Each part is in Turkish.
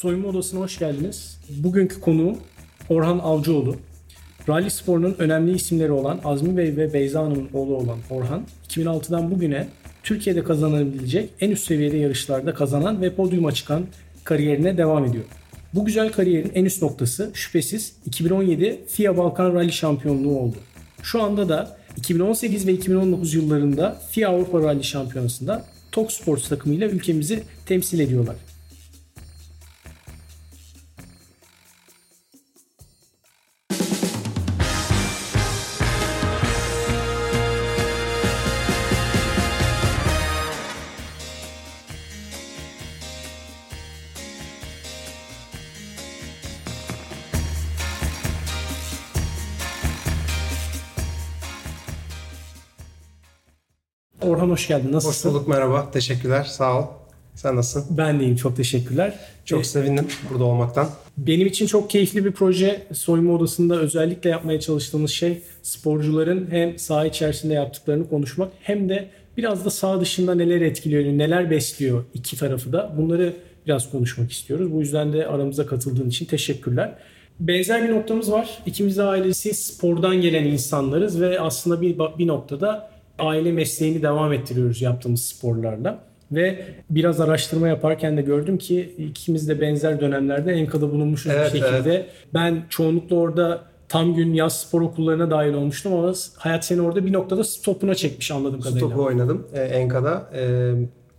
Soyunma Odası'na hoş geldiniz. Bugünkü konuğum Orhan Avcıoğlu. Rally sporunun önemli isimleri olan Azmi Bey ve Beyza Hanım'ın oğlu olan Orhan, 2006'dan bugüne Türkiye'de kazanabilecek en üst seviyede yarışlarda kazanan ve podyuma çıkan kariyerine devam ediyor. Bu güzel kariyerin en üst noktası şüphesiz 2017 FIA Balkan Rally şampiyonluğu oldu. Şu anda da 2018 ve 2019 yıllarında FIA Avrupa Rally Şampiyonası'nda Tok Sports takımıyla ülkemizi temsil ediyorlar. Geldin. Nasılsın? Hoş bulduk merhaba. Teşekkürler. Sağ ol. Sen nasılsın? Ben deyim. Çok teşekkürler. Çok Ee, sevindim burada olmaktan. Benim için çok keyifli bir proje. Soyunma odasında özellikle yapmaya çalıştığımız şey sporcuların hem saha içerisinde yaptıklarını konuşmak hem de biraz da saha dışında neler etkiliyor, neler besliyor iki tarafı da. Bunları biraz konuşmak istiyoruz. Bu yüzden de aramıza katıldığın için teşekkürler. Benzer bir noktamız var. İkimiz de ailesi spordan gelen insanlarız ve aslında bir, bir noktada aile mesleğini devam ettiriyoruz yaptığımız sporlarla. Ve biraz araştırma yaparken de gördüm ki ikimiz de benzer dönemlerde Enka'da bulunmuşuz Evet, bir şekilde. Ben çoğunlukla orada tam gün yaz spor okullarına dahil olmuştum ama hayat seni orada bir noktada stopuna çekmiş anladığım kadarıyla. Topu oynadım e, Enka'da. E,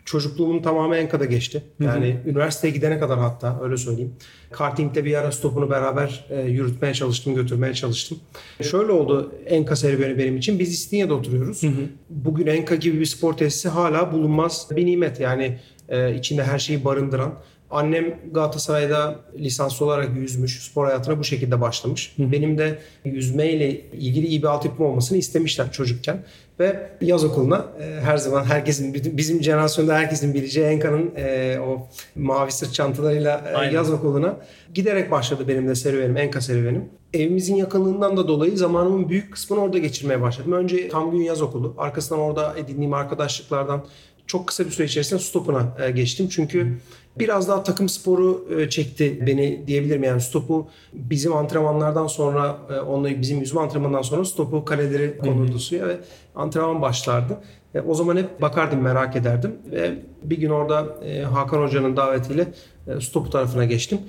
çocukluğumun tamamı Enka'da geçti. Yani üniversiteye gidene kadar hatta öyle söyleyeyim. Karting'de bir ara stopunu beraber e, yürütmeye çalıştım, götürmeye çalıştım. Şöyle oldu Enka serüveni benim için. Biz İstinye'de oturuyoruz. Bugün Enka gibi bir spor tesisi hala bulunmaz bir nimet. Yani e, içinde her şeyi barındıran. Annem Galatasaray'da lisanslı olarak yüzmüş, spor hayatına bu şekilde başlamış. Benim de yüzmeyle ilgili iyi bir altyapım olmasını istemişler çocukken. Ve yaz okuluna e, her zaman herkesin, bizim jenerasyonda herkesin bileceği Enka'nın e, o mavi sırt çantalarıyla e, Aynen. yaz okuluna giderek başladı benim de serüvenim, Enka serüvenim. Evimizin yakınlığından da dolayı zamanımın büyük kısmını orada geçirmeye başladım. Önce tam gün yaz okulu, arkasından orada edindiğim arkadaşlıklardan çok kısa bir süre içerisinde stopuna e, geçtim. Çünkü biraz daha takım sporu e, çekti beni diyebilirim. Yani stopu bizim antrenmanlardan sonra, e, onunla bizim yüzme antrenmanından sonra stopu kaleleri konurdu suya ve antrenman başlardı. O zaman hep bakardım, merak ederdim. Ve bir gün orada Hakan Hoca'nın davetiyle stopu tarafına geçtim.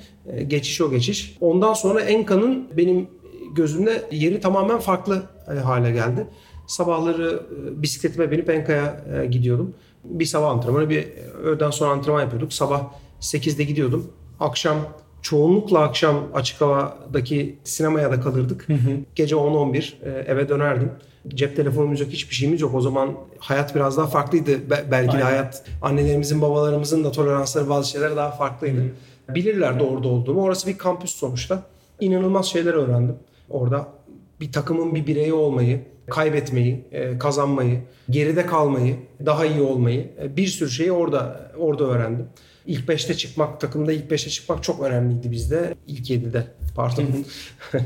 Geçiş o geçiş. Ondan sonra Enka'nın benim gözümde yeri tamamen farklı hale geldi. Sabahları bisikletime binip Enka'ya gidiyordum. Bir sabah antrenmanı, bir öğleden sonra antrenman yapıyorduk. Sabah 8'de gidiyordum. Akşam çoğunlukla akşam açık havadaki sinemaya da kalırdık. Gece 10-11 e, eve dönerdim. Cep telefonumuz yok, hiçbir şeyimiz yok. O zaman hayat biraz daha farklıydı. Be- belki de Aynen. hayat annelerimizin, babalarımızın da toleransları bazı şeylere daha farklıydı. Bilirlerdi orada olduğumu. Orası bir kampüs sonuçta. İnanılmaz şeyler öğrendim. Orada bir takımın bir bireyi olmayı, kaybetmeyi, e, kazanmayı, geride kalmayı, daha iyi olmayı e, bir sürü şeyi orada orada öğrendim. İlk 5'te çıkmak, takımda ilk 5'te çıkmak çok önemliydi bizde. İlk 7'de pardon.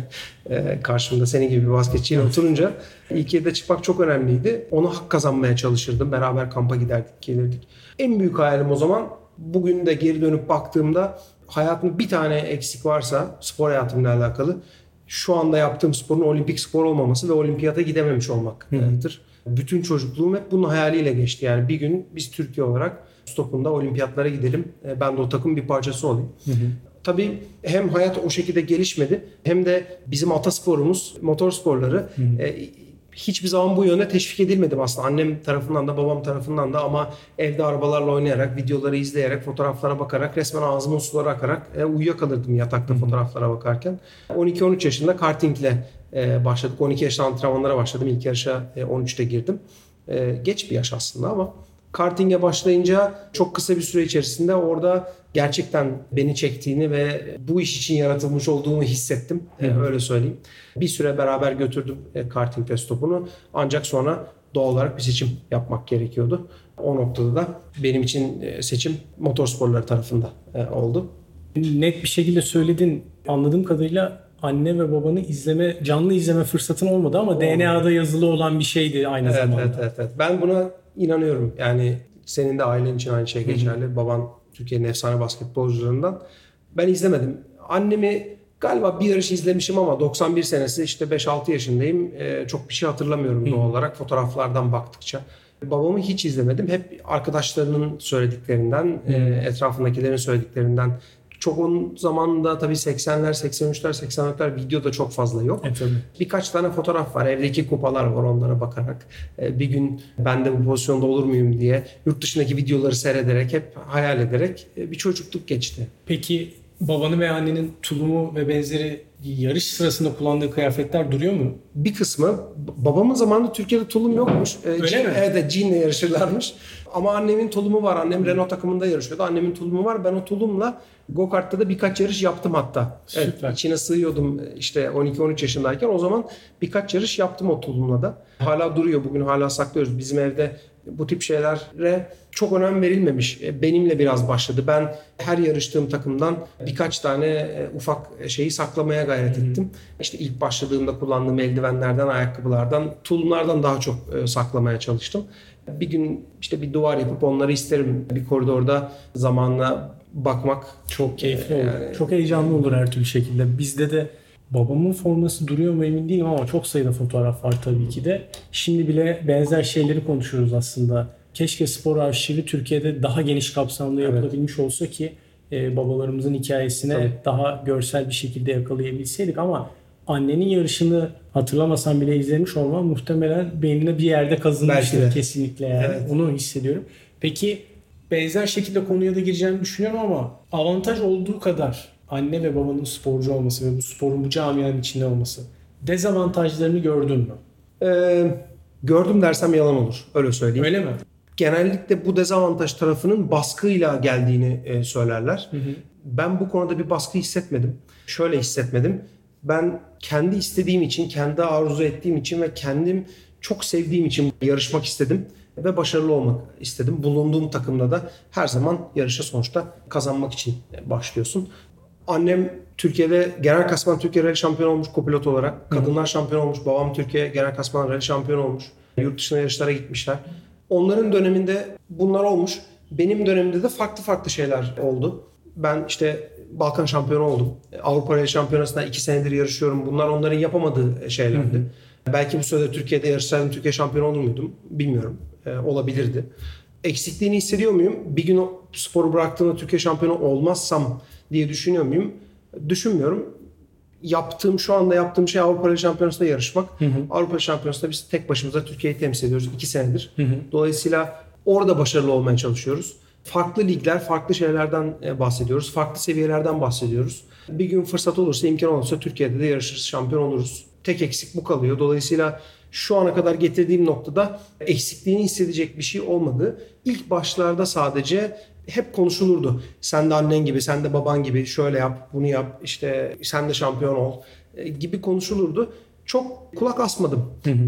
E, Karşımda senin gibi bir basketçiyle oturunca ilk 7'de çıkmak çok önemliydi. Onu hak kazanmaya çalışırdım. Beraber kampa giderdik, gelirdik. En büyük hayalim o zaman bugün de geri dönüp baktığımda hayatımda bir tane eksik varsa spor hayatımla alakalı şu anda yaptığım sporun olimpik spor olmaması ve olimpiyata gidememiş olmaktır. Bütün çocukluğum hep bunun hayaliyle geçti. Yani bir gün biz Türkiye olarak stopunda olimpiyatlara gidelim. E, Ben de o takımın bir parçası olayım. Tabii hem hayat o şekilde gelişmedi hem de bizim atasporumuz motor sporları e, hiçbir zaman bu yöne teşvik edilmedim aslında. Annem tarafından da babam tarafından da ama evde arabalarla oynayarak, videoları izleyerek, fotoğraflara bakarak resmen ağzımın suları akarak e, uyuyakalırdım yatakta fotoğraflara bakarken. 12-13 yaşında kartingle e, başladık. 12 yaşında antrenmanlara başladım. İlk yarışa e, 13'te girdim. E, geç bir yaş aslında ama kartinge başlayınca çok kısa bir süre içerisinde orada gerçekten beni çektiğini ve bu iş için yaratılmış olduğumu hissettim. E, öyle söyleyeyim. Bir süre beraber götürdüm e, karting test topunu. Ancak sonra doğal olarak bir seçim yapmak gerekiyordu. O noktada da benim için e, seçim motorsporları tarafında e, oldu. Net bir şekilde söyledin. Anladığım kadarıyla anne ve babanı izleme, canlı izleme fırsatın olmadı ama DNA'da yazılı olan bir şeydi aynı Evet, zamanda. evet, evet, evet. Ben buna inanıyorum. Yani senin de ailen için aynı şey geçerli. Baban Türkiye'nin efsane basketbolcularından. Ben izlemedim. Annemi galiba bir yarış izlemişim ama 91 senesi işte 5-6 yaşındayım. Ee, çok bir şey hatırlamıyorum doğal olarak fotoğraflardan baktıkça. Babamı hiç izlemedim. Hep arkadaşlarının söylediklerinden, e, etrafındakilerin söylediklerinden. Çok onun zamanında tabii 80'ler, 83'ler, 84'ler video da çok fazla yok. E tabii. Birkaç tane fotoğraf var. Evdeki kupalar var onlara bakarak. Ee, Bir gün ben de bu pozisyonda olur muyum diye yurt dışındaki videoları seyrederek hep hayal ederek e, bir çocukluk geçti. Peki babanın ve annenin tulumu ve benzeri yarış sırasında kullandığı kıyafetler duruyor mu? Bir kısmı babamın zamanında Türkiye'de tulum yokmuş. Ee, Öyle Jean- mi? Evet, evet, jeanle yarışırlarmış. Ama annemin tulumu var. Annem Renault takımında yarışıyordu. Annemin tulumu var. Ben o tulumla go-kart'ta da birkaç yarış yaptım hatta. Evet, Süper. içine sığıyordum işte 12-13 yaşındayken. O zaman birkaç yarış yaptım o tulumla da. Hala duruyor. Bugün hala saklıyoruz. Bizim evde bu tip şeylere çok önem verilmemiş. E, Benimle biraz başladı. Ben her yarıştığım takımdan birkaç tane e, ufak şeyi saklamaya gayret ettim. İşte ilk başladığımda kullandığım eldivenlerden, ayakkabılardan, tulumlardan daha çok e, saklamaya çalıştım. Bir gün işte bir duvar yapıp onları isterim bir koridorda zamanla bakmak. Çok keyifli olur. Yani- Çok heyecanlı olur her türlü şekilde. Bizde de babamın forması duruyor mu emin değilim ama çok sayıda fotoğraf var tabii ki de. Şimdi bile benzer şeyleri konuşuyoruz aslında. Keşke spor arşivi Türkiye'de daha geniş kapsamda yapılabilmiş olsa ki e, babalarımızın hikayesine Tabii. daha görsel bir şekilde yakalayabilseydik ama annenin yarışını hatırlamasan bile izlemiş olman muhtemelen beynine bir yerde kazınmıştır kesinlikle yani. Evet. Onu hissediyorum. Peki benzer şekilde konuya da gireceğimi düşünüyorum ama avantaj olduğu kadar anne ve babanın sporcu olması ve bu sporun bu camianın içinde olması dezavantajlarını gördün mü? Ee, gördüm dersem yalan olur. Öyle söyleyeyim. Öyle mi? genellikle bu dezavantaj tarafının baskıyla geldiğini e, söylerler. Ben bu konuda bir baskı hissetmedim. Şöyle hissetmedim. Ben kendi istediğim için, kendi arzu ettiğim için ve kendim çok sevdiğim için yarışmak istedim ve başarılı olmak istedim. Bulunduğum takımda da her zaman yarışa sonuçta kazanmak için başlıyorsun. Annem Türkiye'de genel kasman Türkiye Rally şampiyonu olmuş kopilot olarak. Kadınlar şampiyon olmuş. Babam Türkiye genel kasman rally şampiyonu olmuş. Yurt dışına yarışlara gitmişler. Onların döneminde bunlar olmuş. Benim dönemimde de farklı farklı şeyler oldu. Ben işte Balkan şampiyonu oldum. Avrupa Rally Şampiyonası'nda iki senedir yarışıyorum. Bunlar onların yapamadığı şeylerdi. Belki bu sırada Türkiye'de yarışsaydım Türkiye şampiyonu olur muydum? Bilmiyorum. Ee, olabilirdi. Eksikliğini hissediyor muyum? Bir gün o sporu bıraktığımda Türkiye şampiyonu olmazsam diye düşünüyor muyum? Düşünmüyorum. Yaptığım şu anda yaptığım şey Avrupa Şampiyonası'nda yarışmak. Avrupa Rally Şampiyonası'nda biz tek başımıza Türkiye'yi temsil ediyoruz iki senedir. Dolayısıyla orada başarılı olmaya çalışıyoruz. Farklı ligler, farklı şeylerden e, bahsediyoruz. Farklı seviyelerden bahsediyoruz. Bir gün fırsat olursa, imkan olursa Türkiye'de de yarışırız, şampiyon oluruz. Tek eksik bu kalıyor. Dolayısıyla şu ana kadar getirdiğim noktada eksikliğini hissedecek bir şey olmadı. İlk başlarda sadece hep konuşulurdu. Sen de annen gibi, sen de baban gibi şöyle yap, bunu yap, işte sen de şampiyon ol e, gibi konuşulurdu. Çok kulak asmadım.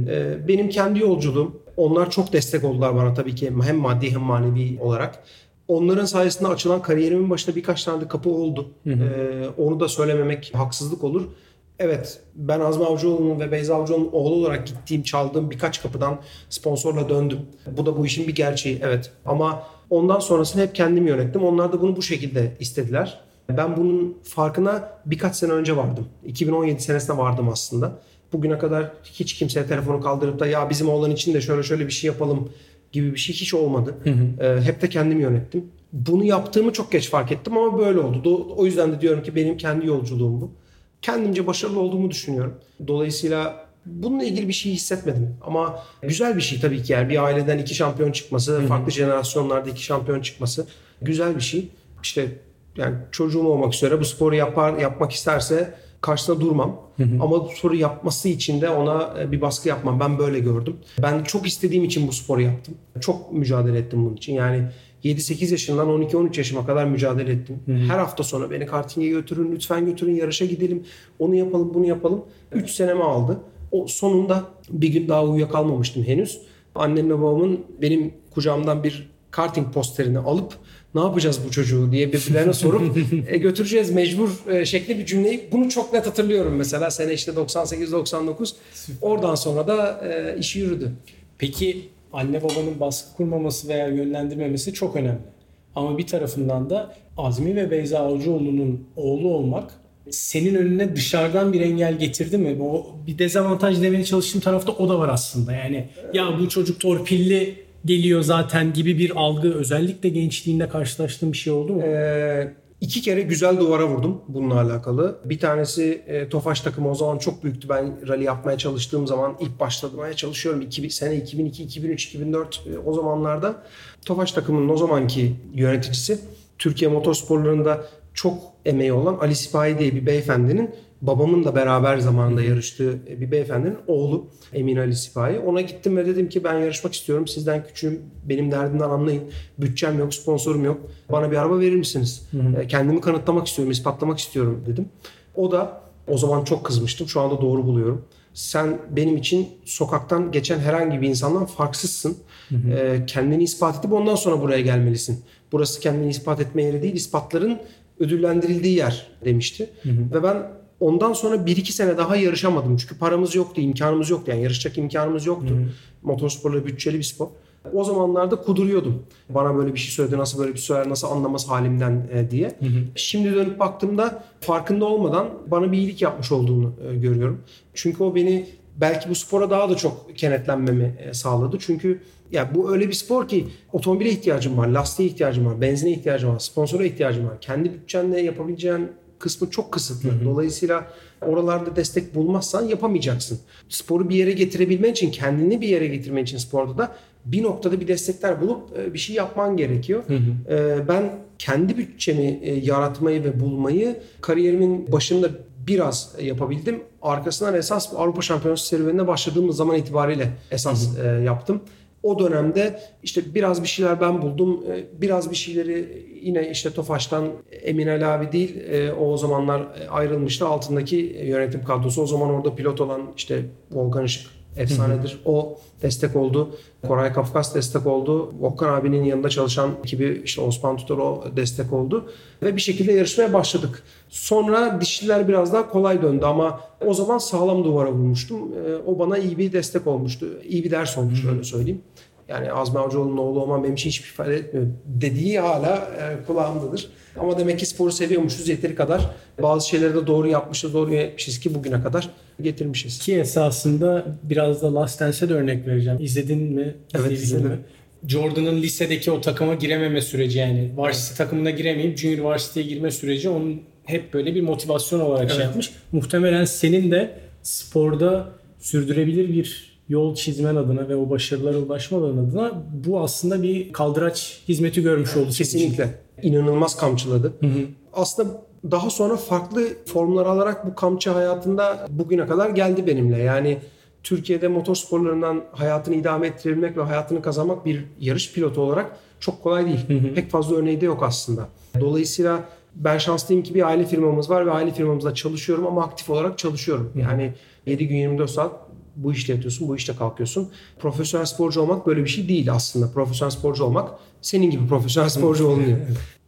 E, Benim kendi yolculuğum, onlar çok destek oldular bana tabii ki hem maddi hem manevi olarak. Onların sayesinde açılan kariyerimin başında birkaç tane de kapı oldu. E, onu da söylememek haksızlık olur. Evet ben Azmi Avcıoğlu'nun ve Beyza Avcıoğlu'nun oğlu olarak gittiğim çaldığım birkaç kapıdan sponsorla döndüm. Bu da bu işin bir gerçeği evet. Ama ondan sonrasını hep kendim yönettim. Onlar da bunu bu şekilde istediler. Ben bunun farkına birkaç sene önce vardım. 2017 senesinde vardım aslında. Bugüne kadar hiç kimseye telefonu kaldırıp da ya bizim oğlan için de şöyle şöyle bir şey yapalım gibi bir şey hiç olmadı. Ee, hep de kendim yönettim. Bunu yaptığımı çok geç fark ettim ama böyle oldu. O yüzden de diyorum ki benim kendi yolculuğum bu kendimce başarılı olduğumu düşünüyorum. Dolayısıyla bununla ilgili bir şey hissetmedim. Ama güzel bir şey tabii ki yani bir aileden iki şampiyon çıkması, farklı jenerasyonlarda iki şampiyon çıkması güzel bir şey. İşte yani çocuğum olmak üzere bu sporu yapar yapmak isterse karşısında durmam. Ama bu sporu yapması için de ona e, bir baskı yapmam. Ben böyle gördüm. Ben çok istediğim için bu sporu yaptım. Çok mücadele ettim bunun için. Yani 7-8 yaşından 12-13 yaşıma kadar mücadele ettim. Her hafta sonu beni karting'e götürün, lütfen götürün, yarışa gidelim. Onu yapalım, bunu yapalım. 3 senemi aldı. O sonunda bir gün daha uyuyakalmamıştım henüz. Annemle babamın benim kucağımdan bir karting posterini alıp ne yapacağız bu çocuğu diye birbirlerine sorup e, götüreceğiz mecbur e, şekli bir cümleyi. Bunu çok net hatırlıyorum mesela sene işte 98-99. Oradan sonra da e, işi yürüdü. Peki anne babanın baskı kurmaması veya yönlendirmemesi çok önemli. Ama bir tarafından da Azmi ve Beyza Avcıoğlu'nun oğlu olmak senin önüne dışarıdan bir engel getirdi mi? O bir dezavantaj demeye çalıştığım tarafta o da var aslında. Yani ya bu çocuk torpilli geliyor zaten gibi bir algı özellikle gençliğinde karşılaştığın bir şey oldu mu? Ee, iki kere güzel duvara vurdum bununla alakalı. Bir tanesi e, Tofaş takımı o zaman çok büyüktü. Ben rally yapmaya çalıştığım zaman ilk başlamaya çalışıyorum. 2000, sene 2002, 2003, 2004 e, o zamanlarda Tofaş takımının o zamanki yöneticisi Türkiye motorsporlarında çok emeği olan Ali Sipahi diye bir beyefendinin babamın da beraber zamanında yarıştığı bir beyefendinin oğlu Emin Ali Sipahi. Ona gittim ve dedim ki ben yarışmak istiyorum. Sizden küçüğüm. Benim derdimden anlayın. Bütçem yok, sponsorum yok. Bana bir araba verir misiniz? Hı hı. Kendimi kanıtlamak istiyorum, ispatlamak istiyorum dedim. O da o zaman çok kızmıştım. Şu anda doğru buluyorum. Sen benim için sokaktan geçen herhangi bir insandan farksızsın. Hı hı. Kendini ispat edip ondan sonra buraya gelmelisin. Burası kendini ispat etme yeri değil, ispatların ödüllendirildiği yer demişti. Hı hı. Ve ben ondan sonra bir iki sene daha yarışamadım. Çünkü paramız yoktu, imkanımız yoktu. Yani yarışacak imkanımız yoktu. Hı hı. Motorsporla bütçeli bir spor. O zamanlarda kuduruyordum. Bana böyle bir şey söyledi, nasıl böyle bir söyler, nasıl anlamaz halimden e, diye. Hı hı. Şimdi dönüp baktığımda farkında olmadan bana bir iyilik yapmış olduğunu e, görüyorum. Çünkü o beni belki bu spora daha da çok kenetlenmemi e, sağladı. Çünkü ya bu öyle bir spor ki otomobile ihtiyacım var, lastiğe ihtiyacım var, benzine ihtiyacım var, sponsora ihtiyacım var. Kendi bütçenle yapabileceğin kısmı çok kısıtlı. Hı hı. Dolayısıyla oralarda destek bulmazsan yapamayacaksın. Sporu bir yere getirebilmen için, kendini bir yere getirmen için sporda da bir noktada bir destekler bulup e, bir şey yapman gerekiyor. Hı hı. E, ben kendi bütçemi e, yaratmayı ve bulmayı kariyerimin başında biraz yapabildim. Arkasından esas Avrupa Şampiyonası serüvenine başladığımız zaman itibariyle esas hı hı. yaptım. O dönemde işte biraz bir şeyler ben buldum. Ee, biraz bir şeyleri yine işte Tofaş'tan Emin Ali abi değil. Ee, o zamanlar ayrılmıştı. Altındaki yönetim kadrosu. O zaman orada pilot olan işte Volkan Işık efsanedir. O destek oldu. Koray Kafkas destek oldu. Volkan abinin yanında çalışan ekibi işte Osman Tutor o destek oldu. Ve bir şekilde yarışmaya başladık. Sonra dişliler biraz daha kolay döndü ama o zaman sağlam duvara vurmuştum. Ee, o bana iyi bir destek olmuştu. İyi bir ders olmuştu öyle söyleyeyim. Yani Azmi Avcıoğlu'nun oğlu olmam benim için hiçbir ifade etmiyor dediği hala e, kulağımdadır. Ama demek ki sporu seviyormuşuz yeteri kadar. Bazı şeyleri de doğru yapmışız, doğru yapmışız ki bugüne kadar getirmişiz. Ki esasında biraz da Last Dance'e de örnek vereceğim. İzledin mi? Evet izledim. Mi? Jordan'ın lisedeki o takıma girememe süreci yani varsity takımına giremeyip junior varsity'ye girme süreci onun hep böyle bir motivasyon olarak şey evet. şey yapmış. Muhtemelen senin de sporda sürdürebilir bir yol çizmen adına ve o başarılara ulaşman adına bu aslında bir kaldıraç hizmeti görmüş oldu. Kesinlikle. İnanılmaz kamçıladı. Hı hı. Aslında daha sonra farklı formlar alarak bu kamçı hayatında bugüne kadar geldi benimle. Yani Türkiye'de motorsporlarından hayatını idame ettirebilmek ve hayatını kazanmak bir yarış pilotu olarak çok kolay değil. Hı hı. Pek fazla örneği de yok aslında. Dolayısıyla ben şanslıyım ki bir aile firmamız var ve aile firmamızda çalışıyorum ama aktif olarak çalışıyorum. Yani 7 gün 24 saat bu işte yatıyorsun, bu işte kalkıyorsun. Profesyonel sporcu olmak böyle bir şey değil aslında. Profesyonel sporcu olmak senin gibi profesyonel sporcu olmuyor.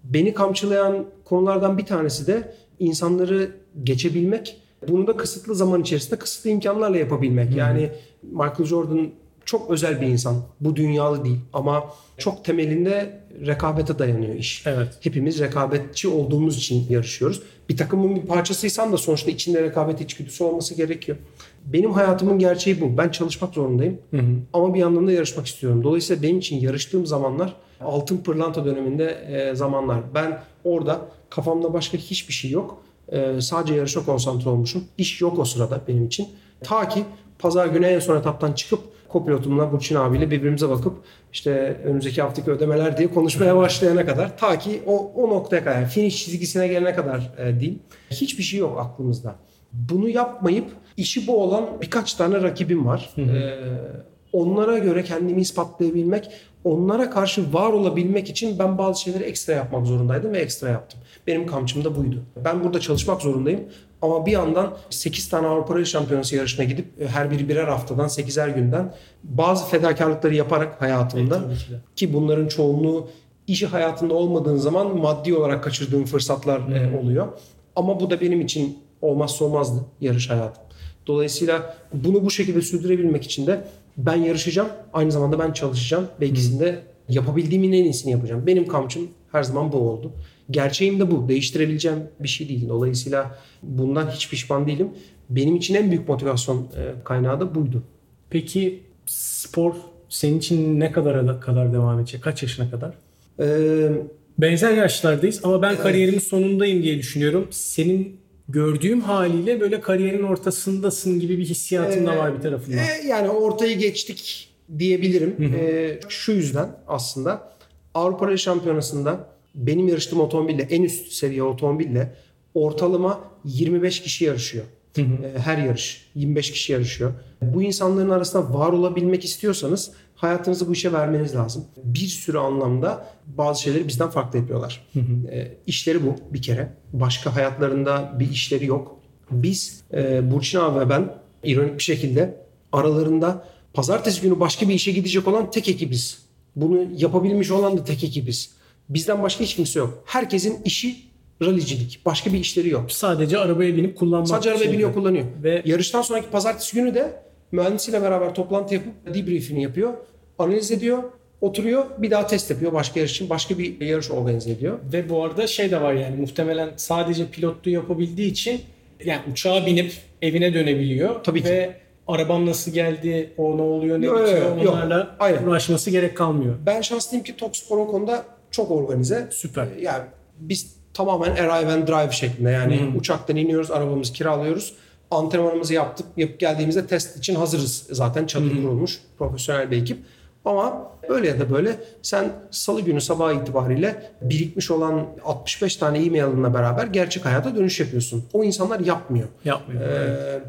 Beni kamçılayan konulardan bir tanesi de insanları geçebilmek. Bunu da kısıtlı zaman içerisinde kısıtlı imkanlarla yapabilmek. Yani Michael Jordan çok özel bir insan. Bu dünyalı değil ama çok temelinde rekabete dayanıyor iş. Evet. Hepimiz rekabetçi olduğumuz için yarışıyoruz. Bir takımın bir parçasıysan da sonuçta içinde rekabet içgüdüsü olması gerekiyor. Benim hayatımın gerçeği bu. Ben çalışmak zorundayım. Hı hı. Ama bir yandan da yarışmak istiyorum. Dolayısıyla benim için yarıştığım zamanlar altın pırlanta döneminde e, zamanlar. Ben orada kafamda başka hiçbir şey yok. E, sadece yarışa konsantre olmuşum. İş yok o sırada benim için. Ta ki pazar günü en son etaptan çıkıp kopilotumla Burçin abiyle birbirimize bakıp işte önümüzdeki haftaki ödemeler diye konuşmaya başlayana kadar ta ki o, o noktaya kadar yani finish çizgisine gelene kadar e, diyeyim. Hiçbir şey yok aklımızda. Bunu yapmayıp işi bu olan birkaç tane rakibim var. Hı hı. Ee, onlara göre kendimi ispatlayabilmek, onlara karşı var olabilmek için ben bazı şeyleri ekstra yapmak zorundaydım ve ekstra yaptım. Benim kamçım da buydu. Ben burada çalışmak zorundayım ama bir yandan 8 tane Avrupa Rally Şampiyonası yarışına gidip e, her biri birer haftadan 8'er günden bazı fedakarlıkları yaparak hayatımda evet, ki bunların çoğunluğu işi hayatında olmadığın zaman maddi olarak kaçırdığım fırsatlar hmm. oluyor. Ama bu da benim için olmazsa olmazdı yarış hayatım. Dolayısıyla bunu bu şekilde sürdürebilmek için de ben yarışacağım. Aynı zamanda ben çalışacağım. Ve ikisinde yapabildiğimin en iyisini yapacağım. Benim kamçım Her zaman bu oldu. Gerçeğim de bu. Değiştirebileceğim bir şey değil. Dolayısıyla bundan hiç pişman değilim. Benim için en büyük motivasyon e, kaynağı da buydu. Peki spor senin için ne kadar kadar devam edecek? Kaç yaşına kadar? Ee, Benzer yaşlardayız ama ben kariyerimin sonundayım diye düşünüyorum. Senin gördüğüm haliyle böyle kariyerin ortasındasın gibi bir hissiyatın da var bir tarafından. e, yani ortayı geçtik diyebilirim. E, şu yüzden aslında Avrupa Rally Şampiyonası'nda benim yarıştığım otomobille en üst seviye otomobille ortalama 25 kişi yarışıyor. E, Her yarış 25 kişi yarışıyor. Bu insanların arasında var olabilmek istiyorsanız hayatınızı bu işe vermeniz lazım. Bir sürü anlamda bazı şeyleri bizden farklı yapıyorlar. E, işleri bu bir kere. Başka hayatlarında bir işleri yok. Biz e, Burçin abi ve ben ironik bir şekilde aralarında pazartesi günü başka bir işe gidecek olan tek ekibiz. Bunu yapabilmiş olan da tek ekibiz. Bizden başka hiç kimse yok. Herkesin işi rallycilik. Başka bir işleri yok. Sadece arabaya binip kullanmak. Sadece arabaya biniyor kullanıyor. Ve- Yarıştan sonraki pazartesi günü de mühendisiyle beraber toplantı yapıp debriefini yapıyor. Analiz ediyor. Oturuyor. Bir daha test yapıyor. Başka yarış için başka bir yarış organize ediyor. Ve bu arada şey de var yani muhtemelen sadece pilotluğu yapabildiği için yani uçağa binip evine dönebiliyor. Tabii ki. Ve arabam nasıl geldi, o ne oluyor, ne Yok, bitiyor yok, yok. onlarla Aynen. uğraşması gerek kalmıyor. Ben şanslıyım ki Tokspor o konuda çok organize. Süper. Ee, Yani biz tamamen arrive and drive şeklinde yani uçaktan iniyoruz, arabamızı kiralıyoruz. Antrenmanımızı yaptık. Yapıp geldiğimizde test için hazırız. Zaten çadır kurulmuş. Profesyonel bir ekip. Ama öyle ya da böyle sen salı günü sabah itibariyle birikmiş olan 65 tane e-mail'ınla beraber gerçek hayata dönüş yapıyorsun. O insanlar yapmıyor. Yapmıyor. Ee,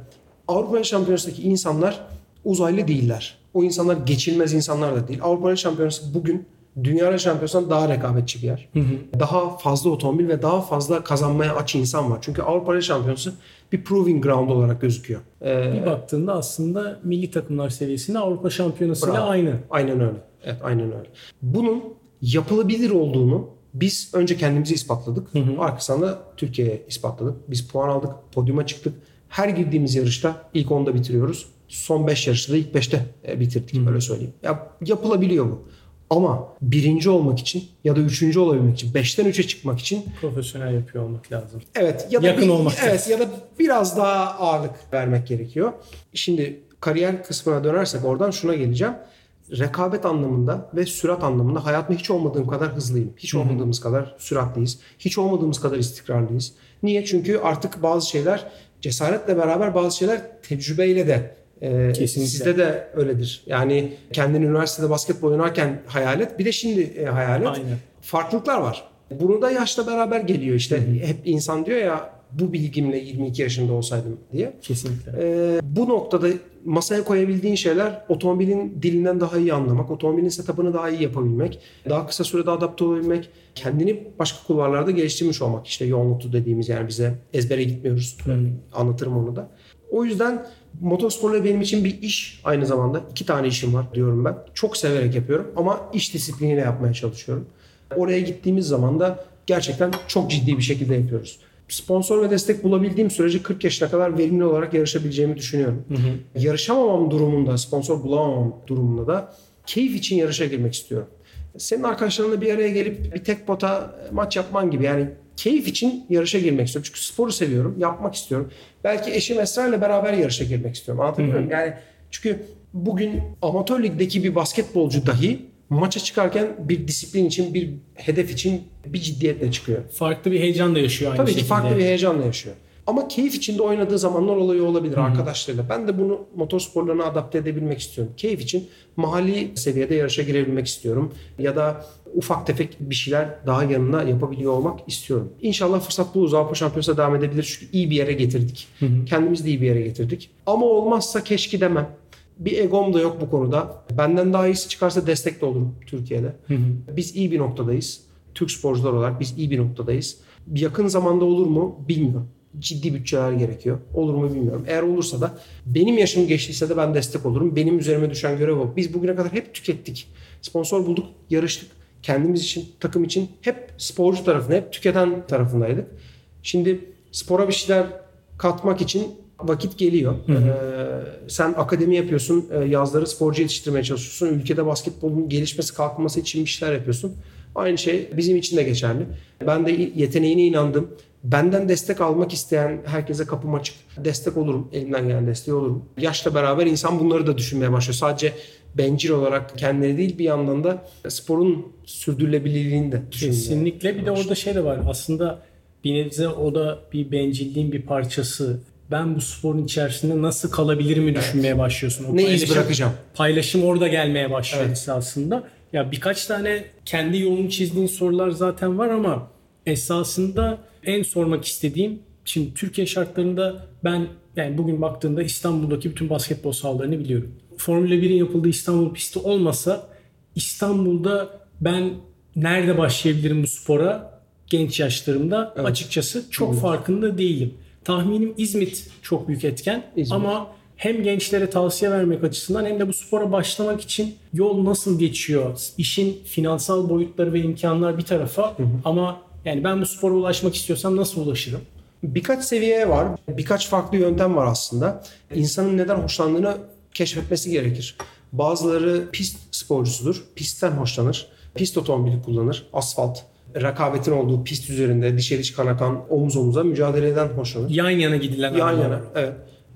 Avrupa Şampiyonası'ndaki insanlar uzaylı değiller. O insanlar geçilmez insanlar da değil. Avrupa Şampiyonası bugün Dünya Şampiyonası'ndan daha rekabetçi bir yer. Daha fazla otomobil ve daha fazla kazanmaya aç insan var. Çünkü Avrupa Şampiyonası bir proving ground olarak gözüküyor. Ee, Bir baktığında aslında milli takımlar seviyesinde Avrupa Şampiyonası ile aynı. Aynen öyle. Evet aynen öyle. Bunun yapılabilir olduğunu biz önce kendimize ispatladık. Arkasından da Türkiye'ye ispatladık. Biz puan aldık, podyuma çıktık. Her girdiğimiz yarışta ilk 10'da bitiriyoruz. Son 5 yarışta da ilk 5'te e, bitirdik böyle söyleyeyim. Ya, yapılabiliyor bu. Ama birinci olmak için ya da üçüncü olabilmek için, 5'ten 3'e çıkmak için Profesyonel yapıyor olmak lazım. Evet ya da Yakın bir- olmak Evet ya da biraz daha ağırlık vermek gerekiyor. Şimdi kariyer kısmına dönersek oradan şuna geleceğim. Rekabet anlamında ve sürat anlamında hayatımda hiç olmadığım kadar hızlıyım. Hiç olmadığımız kadar süratliyiz. Hiç olmadığımız kadar istikrarlıyız. Niye? Çünkü artık bazı şeyler cesaretle beraber bazı şeyler tecrübeyle de e, Kesinlikle. sizde de öyledir. Yani kendini üniversitede basketbol oynarken hayal et. Bir de şimdi e, hayal et Aynen. farklılıklar var. Bunu da yaşla beraber geliyor işte. Hep insan diyor ya bu bilgimle 22 yaşında olsaydım diye. Kesinlikle. Ee, bu noktada masaya koyabildiğin şeyler otomobilin dilinden daha iyi anlamak, otomobilin setup'ını daha iyi yapabilmek, daha kısa sürede adapte olabilmek, kendini başka kulvarlarda geliştirmiş olmak. İşte notu dediğimiz yani bize ezbere gitmiyoruz. Anlatırım onu da. O yüzden motosporla benim için bir iş aynı zamanda. iki tane işim var diyorum ben. Çok severek yapıyorum ama iş disipliniyle yapmaya çalışıyorum. Oraya gittiğimiz zaman da gerçekten çok ciddi bir şekilde yapıyoruz. Sponsor ve destek bulabildiğim sürece 40 yaşına kadar verimli olarak yarışabileceğimi düşünüyorum. Yarışamamam durumunda, sponsor bulamamam durumunda da keyif için yarışa girmek istiyorum. Senin arkadaşlarınla bir araya gelip bir tek pota maç yapman gibi yani keyif için yarışa girmek istiyorum. Çünkü sporu seviyorum, yapmak istiyorum. Belki eşim Esra ile beraber yarışa girmek istiyorum. Anlatabiliyor muyum? Yani çünkü bugün amatör ligdeki bir basketbolcu dahi maça çıkarken bir disiplin için, bir hedef için bir ciddiyetle çıkıyor. Farklı bir heyecan da yaşıyor aynı Tabii ki şekilde. farklı bir heyecanla yaşıyor. Ama keyif içinde oynadığı zamanlar olayı olabilir arkadaşlarıyla. Ben de bunu motorsporlarına adapte edebilmek istiyorum. Keyif için mahalli seviyede yarışa girebilmek istiyorum. Ya da ufak tefek bir şeyler daha yanına yapabiliyor olmak istiyorum. İnşallah fırsat buluruz. Avrupa Şampiyonası'na devam edebilir. Çünkü iyi bir yere getirdik. Kendimiz de iyi bir yere getirdik. Ama olmazsa keşke demem. Bir egom da yok bu konuda. Benden daha iyisi çıkarsa destek de olurum Türkiye'de. Biz iyi bir noktadayız. Türk sporcular olarak biz iyi bir noktadayız. Yakın zamanda olur mu bilmiyorum. Ciddi bütçeler gerekiyor. Olur mu bilmiyorum. Eğer olursa da benim yaşım geçtiyse de ben destek olurum. Benim üzerime düşen görev o. Biz bugüne kadar hep tükettik. Sponsor bulduk, yarıştık. Kendimiz için, takım için hep sporcu tarafında, hep tüketen tarafındaydık. Şimdi spora bir şeyler katmak için vakit geliyor. Ee, sen akademi yapıyorsun, e, yazları sporcu yetiştirmeye çalışıyorsun. Ülkede basketbolun gelişmesi, kalkması için bir şeyler yapıyorsun. Aynı şey bizim için de geçerli. Ben de yeteneğine inandım. Benden destek almak isteyen herkese kapım açık. Destek olurum. Elimden gelen desteği olurum. Yaşla beraber insan bunları da düşünmeye başlıyor. Sadece bencil olarak kendileri değil bir yandan da sporun sürdürülebilirliğini de düşünmeye Kesinlikle. Bir de orada şey de var. Aslında bir nebze o da bir bencilliğin bir parçası. Ben bu sporun içerisinde nasıl kalabilirimi düşünmeye başlıyorsun. O Ne iz bırakacağım? Paylaşım orada gelmeye başlıyor Evet. esasında. Ya birkaç tane kendi yolunu çizdiğin sorular zaten var ama esasında en sormak istediğim şimdi Türkiye şartlarında ben yani bugün baktığımda İstanbul'daki bütün basketbol sahalarını biliyorum. Formula 1'in yapıldığı İstanbul pisti olmasa İstanbul'da ben nerede başlayabilirim bu spora genç yaşlarımda açıkçası çok farkında değilim. Tahminim İzmit çok büyük etken İzmit. ama hem gençlere tavsiye vermek açısından hem de bu spora başlamak için yol nasıl geçiyor? İşin finansal boyutları ve imkanlar bir tarafa ama yani ben bu spora ulaşmak istiyorsam nasıl ulaşırım? Birkaç seviye var. Birkaç farklı yöntem var aslında. İnsanın neden hoşlandığını keşfetmesi gerekir. Bazıları pist sporcusudur. Pistten hoşlanır. Pist otomobili kullanır. Asfalt. Rekabetin olduğu pist üzerinde dişe diş kan akan omuz omuza mücadeleden hoşlanır. Yan yana gidilen Yan yana. Evet.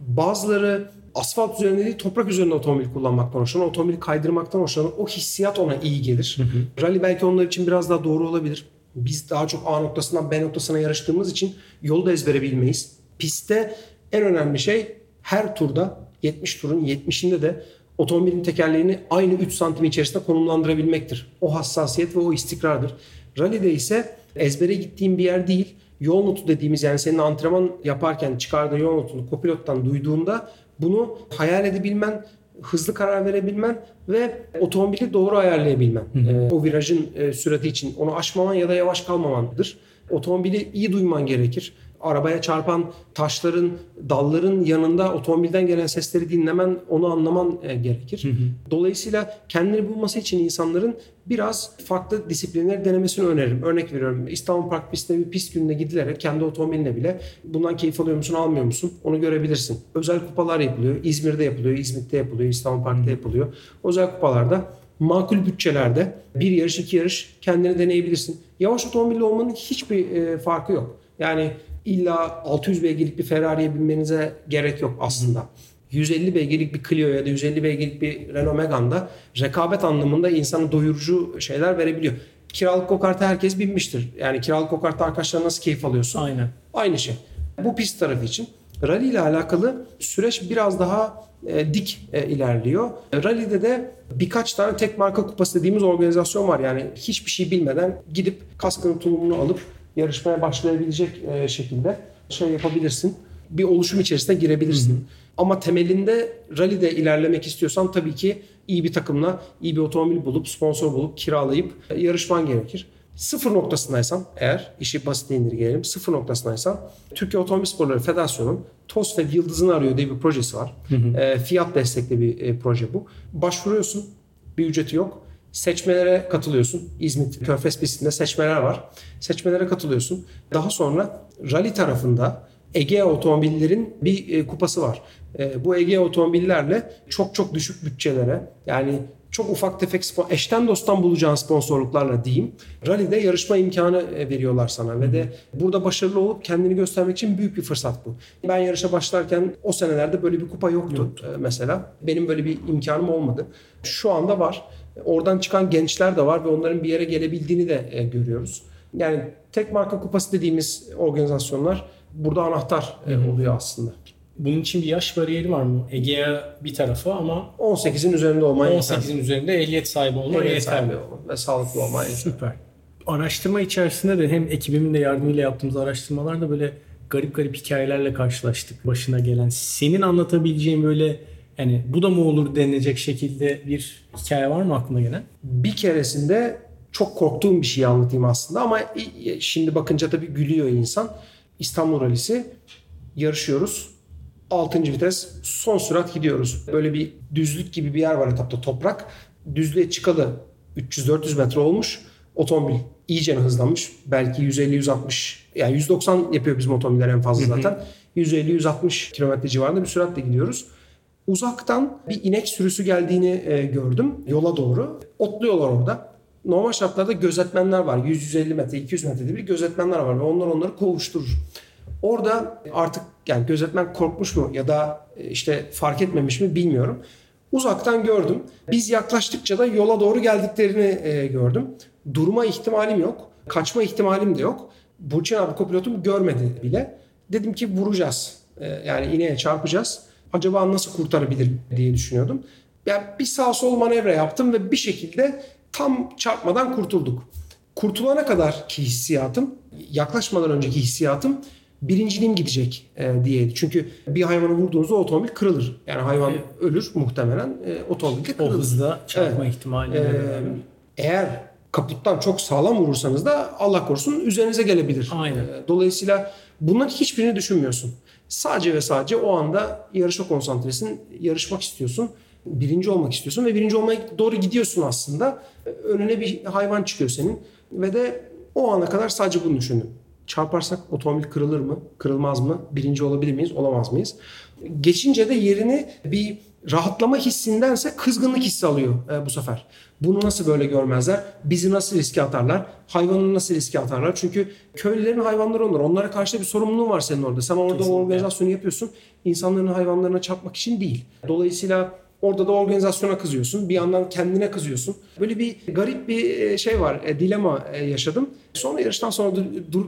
Bazıları asfalt üzerinde değil toprak üzerinde otomobil kullanmaktan hoşlanır. Otomobili kaydırmaktan hoşlanır. O hissiyat ona iyi gelir. Rally belki onlar için biraz daha doğru olabilir. Biz daha çok A noktasından B noktasına yarıştığımız için yolu da ezbere bilmeyiz. Pistte en önemli şey her turda 70 turun 70'inde de otomobilin tekerleğini aynı 3 santim içerisinde konumlandırabilmektir. O hassasiyet ve o istikrardır. Rally'de ise ezbere gittiğim bir yer değil. Yol notu dediğimiz yani senin antrenman yaparken çıkardığı yol notunu kopilottan duyduğunda bunu hayal edebilmen, hızlı karar verebilmen ve otomobili doğru ayarlayabilmen. Ee, o virajın e, sürati için onu aşmaman ya da yavaş kalmamandır. Otomobili iyi duyman gerekir. Arabaya çarpan taşların, dalların yanında otomobilden gelen sesleri dinlemen, onu anlaman e, gerekir. Dolayısıyla kendini bulması için insanların biraz farklı disiplinler denemesini öneririm. Örnek veriyorum İstanbul Park pistinde bir pist gününe gidilerek kendi otomobiline bile bundan keyif alıyor musun almıyor musun onu görebilirsin. Özel kupalar yapılıyor. İzmir'de yapılıyor, İzmit'te yapılıyor, İstanbul Park'ta yapılıyor. Özel kupalarda makul bütçelerde bir yarış iki yarış kendini deneyebilirsin. Yavaş otomobille olmanın hiçbir e, farkı yok. Yani illa 600 beygirlik bir Ferrari'ye binmenize gerek yok aslında. 150 beygirlik bir Clio ya da 150 beygirlik bir Renault Megane'da rekabet anlamında insana doyurucu şeyler verebiliyor. Kiralık go-kart'a herkes binmiştir. Yani kiralık go-kart'ta arkadaşlar nasıl keyif alıyorsun? Aynen. Aynı şey. Bu pist tarafı için. Rally ile alakalı süreç biraz daha e, dik e, ilerliyor. Rally'de de birkaç tane tek marka kupası dediğimiz organizasyon var. Yani hiçbir şey bilmeden gidip kaskının tulumunu alıp yarışmaya başlayabilecek e, şekilde şey yapabilirsin. Bir oluşum içerisine girebilirsin. Ama temelinde rally'de ilerlemek istiyorsan tabii ki iyi bir takımla iyi bir otomobil bulup sponsor bulup kiralayıp e, yarışman gerekir. Sıfır noktasındaysan eğer işi basite indirgeyelim sıfır noktasındaysan Türkiye Otomobil Sporları Federasyonu'nun TOS ve Yıldız'ını arıyor diye bir projesi var. E, fiyat destekli bir e, proje bu. Başvuruyorsun bir ücreti yok. Seçmelere katılıyorsun. İzmit Körfez pistinde seçmeler var. Seçmelere katılıyorsun. Daha sonra rally tarafında Ege otomobillerin bir e, kupası var. E, bu Ege otomobillerle çok çok düşük bütçelere yani çok ufak tefek spor, eşten dosttan bulacağın sponsorluklarla diyeyim. Rally'de yarışma imkanı e, veriyorlar sana ve de burada başarılı olup kendini göstermek için büyük bir fırsat bu. Ben yarışa başlarken o senelerde böyle bir kupa yoktu, e, mesela. Benim böyle bir imkanım olmadı. Şu anda var. Oradan çıkan gençler de var ve onların bir yere gelebildiğini de e, görüyoruz. Yani tek marka kupası dediğimiz organizasyonlar burada anahtar e, oluyor aslında. Bunun için bir yaş bariyeri var mı? Ege'ye bir tarafı ama 18'in üzerinde olman yeter. 18'in üzerinde ehliyet sahibi olman Ehliyet sahibi olman ve sağlıklı olman. Süper. Araştırma içerisinde de hem ekibimin de yardımıyla yaptığımız araştırmalarda böyle garip garip hikayelerle karşılaştık başına gelen. Senin anlatabileceğin böyle yani bu da mı olur denilecek şekilde bir hikaye var mı aklına gelen? Bir keresinde çok korktuğum bir şey anlatayım aslında ama şimdi bakınca tabii gülüyor insan. İstanbul Rally'si yarışıyoruz. 6. vites son sürat gidiyoruz. Böyle bir düzlük gibi bir yer var etapta toprak. Düzlüğe çıkalı 300-400 metre olmuş. Otomobil iyice hızlanmış. Belki 150-160 yani 190 yapıyor bizim otomobiller en fazla zaten. 150-160 kilometre civarında bir süratle gidiyoruz. Uzaktan bir inek sürüsü geldiğini e, gördüm yola doğru. Otluyorlar orada. normal şartlarda gözetmenler var. 100-150 metre, 200 metrede bir gözetmenler var ve onlar onları kovuşturur. Orada artık yani gözetmen korkmuş mu ya da e, işte fark etmemiş mi bilmiyorum. Uzaktan gördüm. Biz yaklaştıkça da yola doğru geldiklerini e, gördüm. Durma ihtimalim yok. Kaçma ihtimalim de yok. Burçin abi kopilotum görmedi bile. Dedim ki vuracağız. E, yani ineğe çarpacağız. Acaba nasıl kurtarabilir diye düşünüyordum. Yani bir sağ sol manevra yaptım ve bir şekilde tam çarpmadan kurtulduk. Kurtulana kadar ki hissiyatım, yaklaşmadan önceki hissiyatım birinciliğim gidecek e, diyeydi. Çünkü bir hayvanı vurduğunuzda otomobil kırılır. Yani hayvan Evet. ölür muhtemelen. E, otomobil de O kırılır. hızda çarpma Evet. ihtimali. Ee, eğer kaputtan çok sağlam vurursanız da Allah korusun üzerinize gelebilir. Aynen. Ee, Dolayısıyla bunların hiçbirini düşünmüyorsun. Sadece ve sadece o anda yarışa konsantresin, yarışmak istiyorsun, birinci olmak istiyorsun ve birinci olmaya doğru gidiyorsun aslında. Önüne bir hayvan çıkıyor senin ve de o ana kadar sadece bunu düşündüm. Çarparsak otomobil kırılır mı, kırılmaz mı, birinci olabilir miyiz, olamaz mıyız? Geçince de yerini bir rahatlama hissindense kızgınlık hissi alıyor e, bu sefer. Bunu nasıl böyle görmezler? Bizi nasıl riske atarlar? Hayvanı nasıl riske atarlar? Çünkü köylülerin hayvanları onlar. Onlara karşı da bir sorumluluğun var senin orada. Sen orada o Kesinlikle. organizasyonu yapıyorsun. İnsanların hayvanlarına çarpmak için değil. Dolayısıyla orada da organizasyona kızıyorsun. Bir yandan kendine kızıyorsun. Böyle bir garip bir e, şey var. e, Dilema e, yaşadım. Sonra yarıştan sonra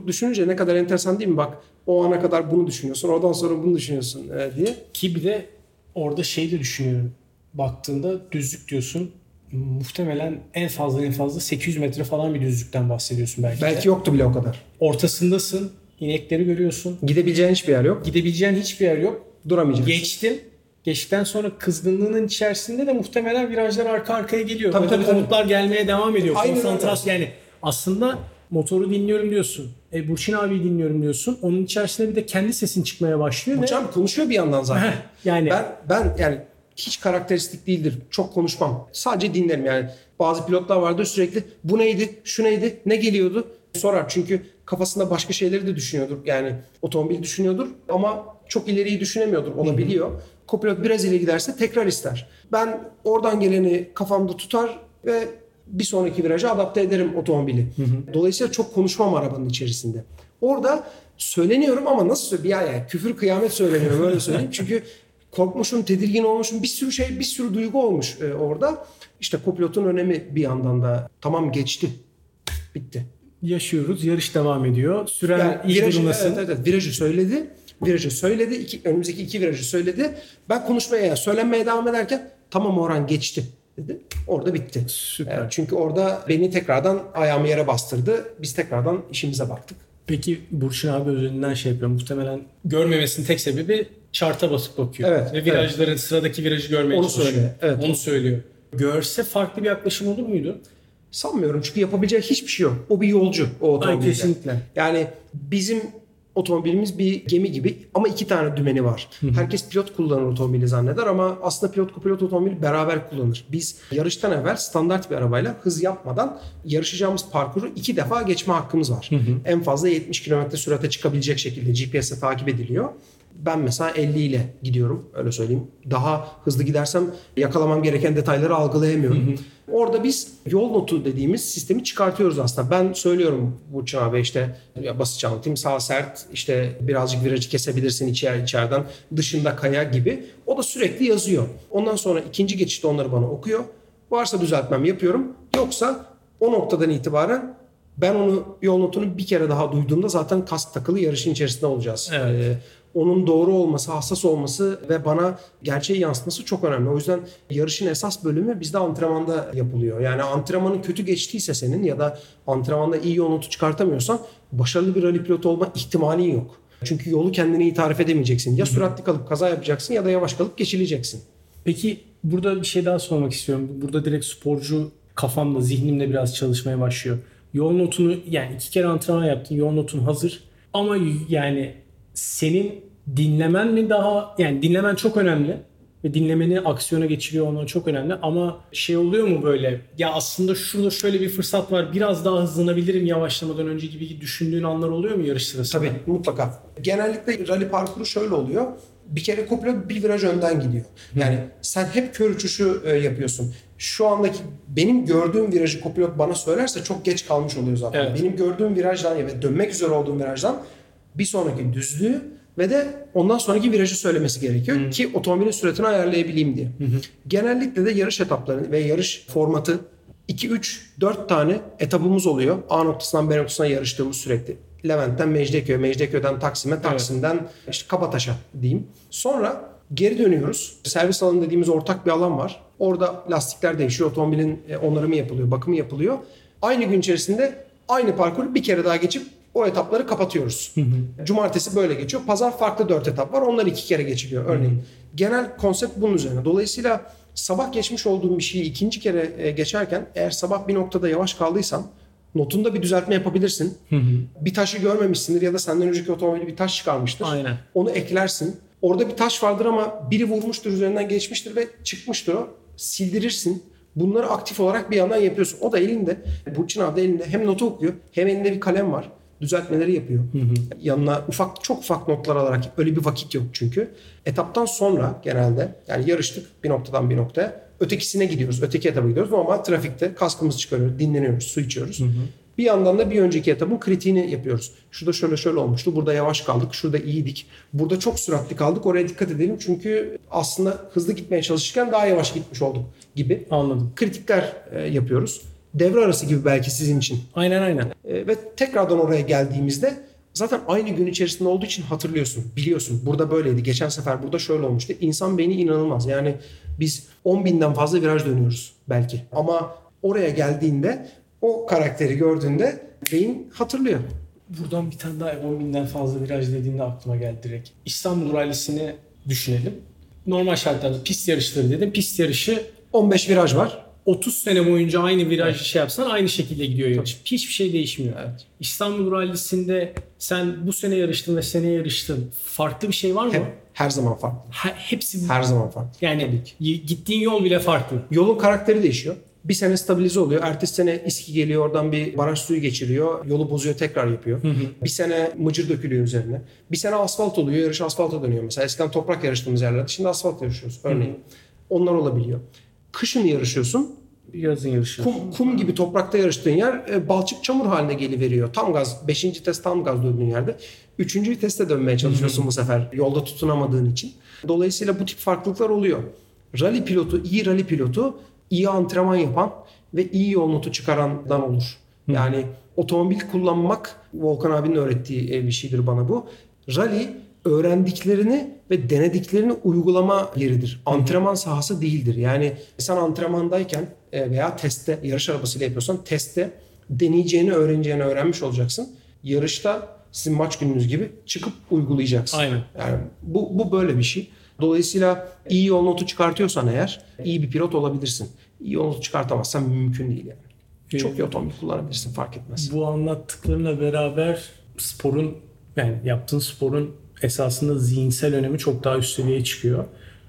düşününce ne kadar enteresan değil mi? Bak o ana kadar bunu düşünüyorsun. Oradan sonra bunu düşünüyorsun e, diye. Ki bir de orada şey de düşünüyorum. Baktığında düzlük diyorsun. Muhtemelen en fazla en fazla 800 metre falan bir düzlükten bahsediyorsun belki. de. Belki yoktu bile o kadar. Ortasındasın. inekleri görüyorsun. Gidebileceğin hiçbir yer yok. Gidebileceğin hiçbir yer yok. Duramayacaksın. Geçtin. Geçtikten sonra kızgınlığının içerisinde de muhtemelen virajlar arka arkaya geliyor. Tabii, Orada tabii, tabii. komutlar gelmeye devam ediyor. Aynen. Konsantrasyon yani aslında motoru dinliyorum diyorsun. E, Burçin abi dinliyorum diyorsun. Onun içerisinde bir de kendi sesin çıkmaya başlıyor. ve- Hocam konuşuyor bir yandan zaten. Yani Ben ben yani hiç karakteristik değildir. Çok konuşmam. Sadece dinlerim yani. Bazı pilotlar vardır sürekli bu neydi, şu neydi, ne geliyordu sorar. Çünkü kafasında başka şeyleri de düşünüyordur. Yani otomobil düşünüyordur ama çok ileriyi düşünemiyordur. Olabiliyor. Kopilot biraz ileri giderse tekrar ister. Ben oradan geleni kafamda tutar ve bir sonraki viraja adapte ederim otomobili. Dolayısıyla çok konuşmam arabanın içerisinde. Orada söyleniyorum ama nasıl söyleyeyim? Yani küfür kıyamet söyleniyorum öyle söyleyeyim. Çünkü korkmuşum, tedirgin olmuşum. Bir sürü şey, bir sürü duygu olmuş e, orada. İşte kopilotun önemi bir yandan da tamam geçti. Bitti. yaşıyoruz. Yarış devam ediyor. Süren Yani iyi virajı, durumdasın. evet, evet, evet, virajı söyledi. Virajı söyledi. iki, önümüzdeki iki virajı söyledi. Ben konuşmaya, söylenmeye devam ederken tamam Orhan geçti dedi. Orada bitti. Süper. Evet, çünkü orada beni tekrardan ayağımı yere bastırdı. Biz tekrardan işimize baktık. Peki Burçin abi özelinden şey yapıyor. Muhtemelen görmemesinin tek sebebi chart'a basıp bakıyor. Evet, Ve virajların sıradaki virajı görmeye Onu çalışıyor. söylüyor, evet. Onu söylüyor. Görse farklı bir yaklaşım olur muydu? Sanmıyorum çünkü yapabileceği hiçbir şey yok. O bir yolcu o Ay otomobilde. kesinlikle. Yani bizim otomobilimiz bir gemi gibi ama iki tane dümeni var. Herkes pilot kullanır otomobili zanneder ama aslında pilot kopilot otomobili beraber kullanır. Biz yarıştan evvel standart bir arabayla hız yapmadan yarışacağımız parkuru iki defa geçme hakkımız var. En fazla 70 km sürate çıkabilecek şekilde GPS'e takip ediliyor. Ben mesela 50 ile gidiyorum öyle söyleyeyim. Daha hızlı gidersem yakalamam gereken detayları algılayamıyorum. Orada biz yol notu dediğimiz sistemi çıkartıyoruz aslında. Ben söylüyorum Burçin abi işte ya basınç anlatayım sağ sert işte birazcık virajı kesebilirsin içer içeriden dışında kaya gibi. O da sürekli yazıyor. Ondan sonra ikinci geçişte onları bana okuyor. Varsa düzeltmem yapıyorum. Yoksa o noktadan itibaren ben onu yol notunu bir kere daha duyduğumda zaten kask takılı yarışın içerisinde olacağız. Evet. Ee, onun doğru olması, hassas olması ve bana gerçeği yansıtması çok önemli. O yüzden yarışın esas bölümü bizde antrenmanda yapılıyor. Yani antrenmanın kötü geçtiyse senin ya da antrenmanda iyi yol notu çıkartamıyorsan başarılı bir rally pilotu olma ihtimalin yok. Çünkü yolu kendine iyi tarif edemeyeceksin. Ya süratli kalıp kaza yapacaksın ya da yavaş kalıp geçileceksin. Peki burada bir şey daha sormak istiyorum. Burada direkt sporcu kafamda, zihnimde biraz çalışmaya başlıyor. Yol notunu yani iki kere antrenman yaptın. Yol notun hazır. Ama yani senin dinlemen mi daha yani dinlemen çok önemli ve dinlemeni aksiyona geçiriyor olman çok önemli ama şey oluyor mu böyle ya aslında şurada şöyle bir fırsat var biraz daha hızlanabilirim yavaşlamadan önce gibi düşündüğün anlar oluyor mu yarış sırasında? Tabii mutlaka. Genellikle rally parkuru şöyle oluyor. Bir kere kopilot bir viraj önden gidiyor. Yani sen hep kör uçuşu e, yapıyorsun. şu andaki benim gördüğüm virajı kopilot bana söylerse çok geç kalmış oluyor zaten. Evet. Benim gördüğüm virajdan ve dönmek üzere olduğum virajdan bir sonraki düzlüğü ve de ondan sonraki virajı söylemesi gerekiyor ki otomobilin süratini ayarlayabileyim diye. Genellikle de yarış etapları ve yarış formatı 2 3 4 tane etapımız oluyor. A noktasından B noktasına yarıştığımız sürekli. Levent'ten Mecidiyeköy, Mecidiyeköy'den Taksim'e, Taksim'den işte Kabataş'a diyeyim. Sonra geri dönüyoruz. Servis alanı dediğimiz ortak bir alan var. Orada lastikler değişiyor, otomobilin e, onarımı yapılıyor, bakımı yapılıyor. Aynı gün içerisinde aynı parkuru bir kere daha geçip o etapları kapatıyoruz. Cumartesi böyle geçiyor. Pazar farklı dört etap var. Onlar iki kere geçiliyor örneğin. Genel konsept bunun üzerine. Dolayısıyla sabah geçmiş olduğum bir şeyi ikinci kere e, geçerken eğer sabah bir noktada yavaş kaldıysan notunda bir düzeltme yapabilirsin. Bir taşı görmemişsindir ya da senden önceki otomobili bir taş çıkarmıştır. Aynen. Onu eklersin. Orada bir taş vardır ama biri vurmuştur üzerinden geçmiştir ve çıkmıştır o. Sildirirsin. Bunları aktif olarak bir yandan yapıyorsun. O da elinde. Burçin abi de elinde hem notu okuyor hem elinde bir kalem var. Düzeltmeleri yapıyor. Yanına ufak çok ufak notlar alarak öyle bir vakit yok çünkü. Etaptan sonra genelde yani yarıştık bir noktadan bir noktaya. Ötekisine gidiyoruz. Öteki etaba gidiyoruz. Normal trafikte kaskımızı çıkarıyoruz, dinleniyoruz, su içiyoruz. Bir yandan da bir önceki etapın kritiğini yapıyoruz. Şurada şöyle şöyle olmuştu. Burada yavaş kaldık. Şurada iyiydik. Burada çok süratli kaldık. Oraya dikkat edelim. Çünkü aslında hızlı gitmeye çalışırken daha yavaş gitmiş olduk gibi. Anladım. Kritikler e, yapıyoruz. Devre arası gibi belki sizin için. Aynen aynen. E, ve tekrardan oraya geldiğimizde zaten aynı gün içerisinde olduğu için hatırlıyorsun. Biliyorsun. Burada böyleydi. Geçen sefer burada şöyle olmuştu. İnsan beyni inanılmaz. Yani biz 10 binden fazla viraj dönüyoruz belki. Ama oraya geldiğinde o karakteri gördüğünde beyin hatırlıyor. Buradan bir tane daha 10 binden fazla viraj dediğinde aklıma geldi direkt. İstanbul Rally'sini düşünelim. Normal şartlarda pist yarışları dedim. Pist yarışı 15 viraj var. 30 sene boyunca aynı virajı şey yapsan aynı şekilde gidiyor yarış. Hiçbir şey değişmiyor. İstanbul Rally'sinde sen bu sene yarıştın ve seneye yarıştın. Farklı bir şey var mı? Hep, her zaman farklı. Ha- hepsi Her zaman farklı. yani y- gittiğin yol bile farklı. Yolun karakteri değişiyor. Bir sene stabilize oluyor. Ertesi sene iski geliyor oradan bir baraj suyu geçiriyor. Yolu bozuyor tekrar yapıyor. Bir sene mıcır dökülüyor üzerine. Bir sene asfalt oluyor. Yarış asfalta dönüyor. Mesela eskiden toprak yarıştığımız yerlerde şimdi asfalt yarışıyoruz örneğin. Onlar olabiliyor. Kışın yarışıyorsun. Yazın yarışı. Kum, kum gibi toprakta yarıştığın yer e, balçık çamur haline geliveriyor. Tam gaz. Beşinci test tam gaz döndüğün yerde. Üçüncü viteste dönmeye çalışıyorsun bu sefer. Yolda tutunamadığın için. Dolayısıyla bu tip farklılıklar oluyor. Rally pilotu, iyi rally pilotu iyi antrenman yapan ve iyi yol notu çıkarandan olur. Yani otomobil kullanmak Volkan abinin öğrettiği e, bir şeydir bana bu. Rally öğrendiklerini ve denediklerini uygulama yeridir. Antrenman sahası değildir. Yani sen antrenmandayken e, veya testte yarış arabasıyla yapıyorsan testte deneyeceğini, öğreneceğini öğrenmiş olacaksın. Yarışta sizin maç gününüz gibi çıkıp uygulayacaksın. Aynen. Yani bu, bu böyle bir şey. Dolayısıyla iyi yol notu çıkartıyorsan eğer iyi bir pilot olabilirsin. İyi yol notu çıkartamazsan mümkün değil yani. Çok iyi otomobil kullanabilirsin fark etmez. Bu anlattıklarına beraber sporun yani yaptığın sporun esasında zihinsel önemi çok daha üst seviyeye çıkıyor.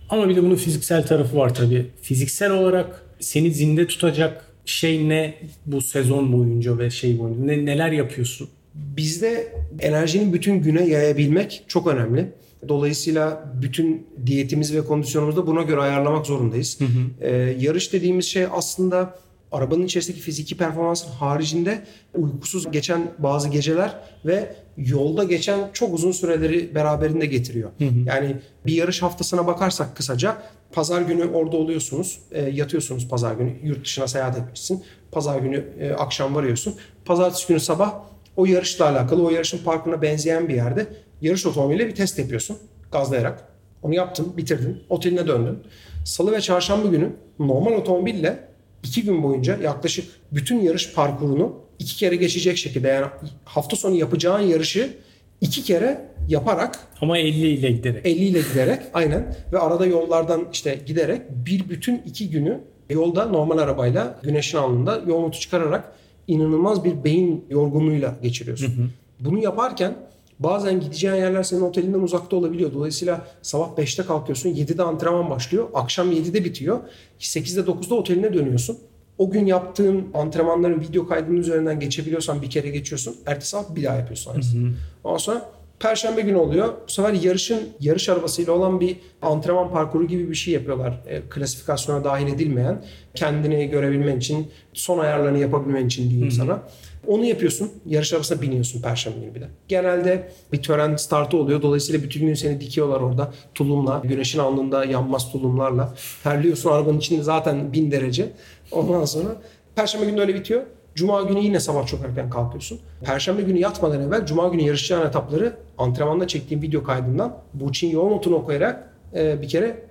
Ama bir de bunun fiziksel tarafı var tabii. Fiziksel olarak seni zinde tutacak şey ne bu sezon boyunca ve şey boyunca ne, neler yapıyorsun? Bizde enerjinin bütün güne yayabilmek çok önemli. Dolayısıyla bütün diyetimizi ve kondisyonumuzu da buna göre ayarlamak zorundayız. Ee, yarış dediğimiz şey aslında arabanın içerisindeki fiziki performansın haricinde uykusuz geçen bazı geceler ve yolda geçen çok uzun süreleri beraberinde getiriyor. Yani bir yarış haftasına bakarsak kısaca pazar günü orada oluyorsunuz, e, yatıyorsunuz pazar günü, yurt dışına seyahat etmişsin. Pazar günü e, akşam varıyorsun. Pazartesi günü sabah o yarışla alakalı, o yarışın parkına benzeyen bir yerde yarış otomobiliyle bir test yapıyorsun gazlayarak. Onu yaptın, bitirdin, oteline döndün. Salı ve çarşamba günü normal otomobille iki gün boyunca yaklaşık bütün yarış parkurunu iki kere geçecek şekilde yani hafta sonu yapacağın yarışı iki kere yaparak Ama 50 ile giderek. 50 ile giderek aynen ve arada yollardan işte giderek bir bütün iki günü yolda normal arabayla güneşin alnında yol notu çıkararak inanılmaz bir beyin yorgunluğuyla geçiriyorsun. Bunu yaparken bazen gideceğin yerler senin otelinden uzakta olabiliyor. Dolayısıyla sabah 5'te kalkıyorsun 7'de antrenman başlıyor. Akşam 7'de bitiyor. 8'de 9'da oteline dönüyorsun. O gün yaptığın antrenmanların video kaydının üzerinden geçebiliyorsan bir kere geçiyorsun. Ertesi sabah bir daha yapıyorsun aynısını. Ondan sonra Perşembe günü oluyor. Bu sefer yarışın yarış arabasıyla olan bir antrenman parkuru gibi bir şey yapıyorlar. E, klasifikasyona dahil edilmeyen, kendini görebilmen için, son ayarlarını yapabilmen için diyeyim sana. Onu yapıyorsun. Yarış arabasına biniyorsun perşembe günü bir de. Genelde bir tören startı oluyor. Dolayısıyla bütün gün seni dikiyorlar orada tulumla. Güneşin alnında yanmaz tulumlarla. Terliyorsun arabanın içinde zaten bin derece. Ondan sonra perşembe günü öyle bitiyor. Cuma günü yine sabah çok erken kalkıyorsun. Perşembe günü yatmadan evvel Cuma günü yarışacağın etapları antrenmanda çektiğim video kaydından Burçin yol notunu okuyarak e, bir kere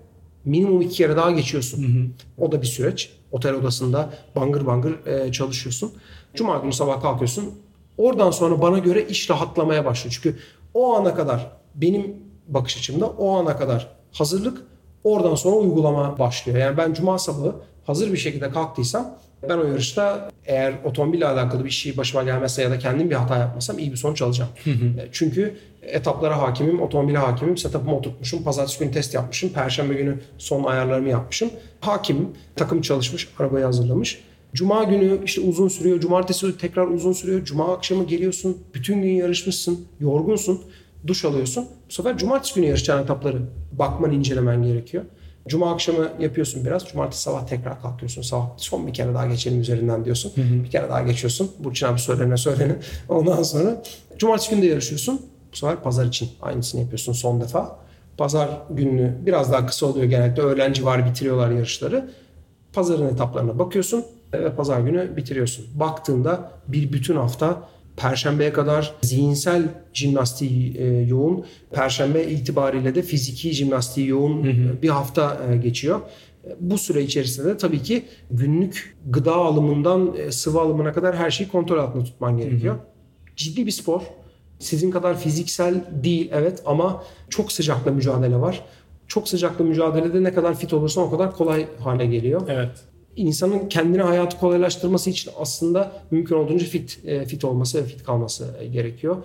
minimum iki kere daha geçiyorsun. O da bir süreç. Otel odasında bangır bangır e, çalışıyorsun. Cuma günü sabah kalkıyorsun. Oradan sonra bana göre iş rahatlamaya başlıyor. Çünkü o ana kadar benim bakış açımda o ana kadar hazırlık oradan sonra uygulama başlıyor. Yani ben cuma sabahı hazır bir şekilde kalktıysam ben o yarışta eğer otomobille alakalı bir şey başıma gelmezse ya da kendim bir hata yapmasam iyi bir sonuç alacağım. E, Çünkü etaplara hakimim, otomobile hakimim, setup'ımı oturtmuşum, pazartesi günü test yapmışım, perşembe günü son ayarlarımı yapmışım. Hakimim, takım çalışmış, arabayı hazırlamış. Cuma günü işte uzun sürüyor, cumartesi tekrar uzun sürüyor, cuma akşamı geliyorsun, bütün gün yarışmışsın, yorgunsun, duş alıyorsun. Bu sefer cumartesi günü yarışacağın etapları bakman, incelemen gerekiyor. Cuma akşamı yapıyorsun biraz. Cumartesi sabah tekrar kalkıyorsun. Sabah son bir kere daha geçelim üzerinden diyorsun. Bir kere daha geçiyorsun. Burçin abi söylene söylene. Ondan sonra cumartesi günü de yarışıyorsun. Bu sefer pazar için aynısını yapıyorsun son defa. Pazar gününü biraz daha kısa oluyor genellikle. Öğlen civarı bitiriyorlar yarışları. Pazarın etaplarına bakıyorsun ve pazar günü bitiriyorsun. Baktığında bir bütün hafta Perşembeye kadar zihinsel jimnastiği e, yoğun. Perşembe itibariyle de fiziki jimnastiği yoğun e, bir hafta e, geçiyor. E, Bu süre içerisinde de tabii ki günlük gıda alımından e, sıvı alımına kadar her şeyi kontrol altında tutman gerekiyor. Ciddi bir spor. Sizin kadar fiziksel değil evet ama çok sıcakla mücadele var. Çok sıcakla mücadelede ne kadar fit olursan o kadar kolay hale geliyor Evet. İnsanın kendine hayatı kolaylaştırması için aslında mümkün olduğunca fit e, fit olması ve fit kalması e, gerekiyor.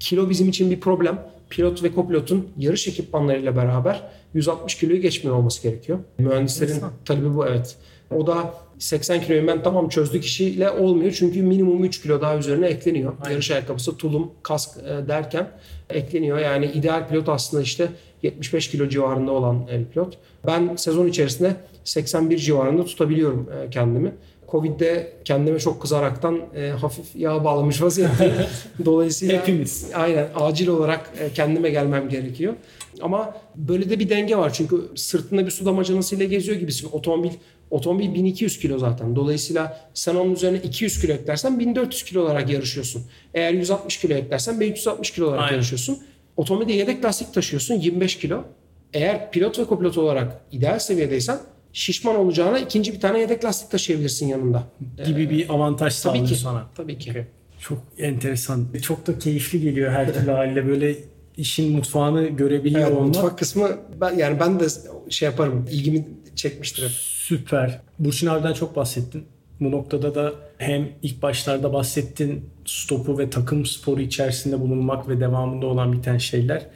Kilo bizim için bir problem. Pilot ve kopilotun yarış ekipmanlarıyla beraber 160 kiloyu geçmiyor olması gerekiyor. Mühendislerin İnsan. talebi bu evet. O da 80 kiloyu ben tamam çözdük işiyle olmuyor. Çünkü minimum 3 kilo daha üzerine ekleniyor. Aynen. Yarış ayakkabısı, tulum, kask e, derken ekleniyor. Yani ideal pilot aslında işte 75 kilo civarında olan pilot. Ben sezon içerisinde 81 civarında tutabiliyorum e, kendimi. Covid'de kendime çok kızaraktan e, hafif yağ bağlamış vaziyetteyim. Dolayısıyla Hepimiz. aynen acil olarak e, kendime gelmem gerekiyor. Ama böyle de bir denge var. Çünkü sırtında bir su damacanasıyla geziyor gibisin. Otomobil otomobil 1200 kilo zaten. Dolayısıyla sen onun üzerine 200 kilo eklersen 1400 kilo olarak yarışıyorsun. Eğer 160 kilo eklersen 1360 kilo olarak Aynen. yarışıyorsun. Otomobilde yedek lastik taşıyorsun 25 kilo. Eğer pilot ve kopilot olarak ideal seviyedeysen şişman olacağına ikinci bir tane yedek lastik taşıyabilirsin yanında. Gibi bir avantaj sağlıyor ki. sana. Tabii ki. Çok enteresan. Çok da keyifli geliyor her türlü haliyle. Böyle işin mutfağını görebiliyor Evet, olmak. mutfak kısmı ben yani ben de şey yaparım. ilgimi çekmiştir hep. Süper. Burçin abiden çok bahsettin. Bu noktada da hem ilk başlarda bahsettin stopu ve takım sporu içerisinde bulunmak ve devamında olan biten şeyler.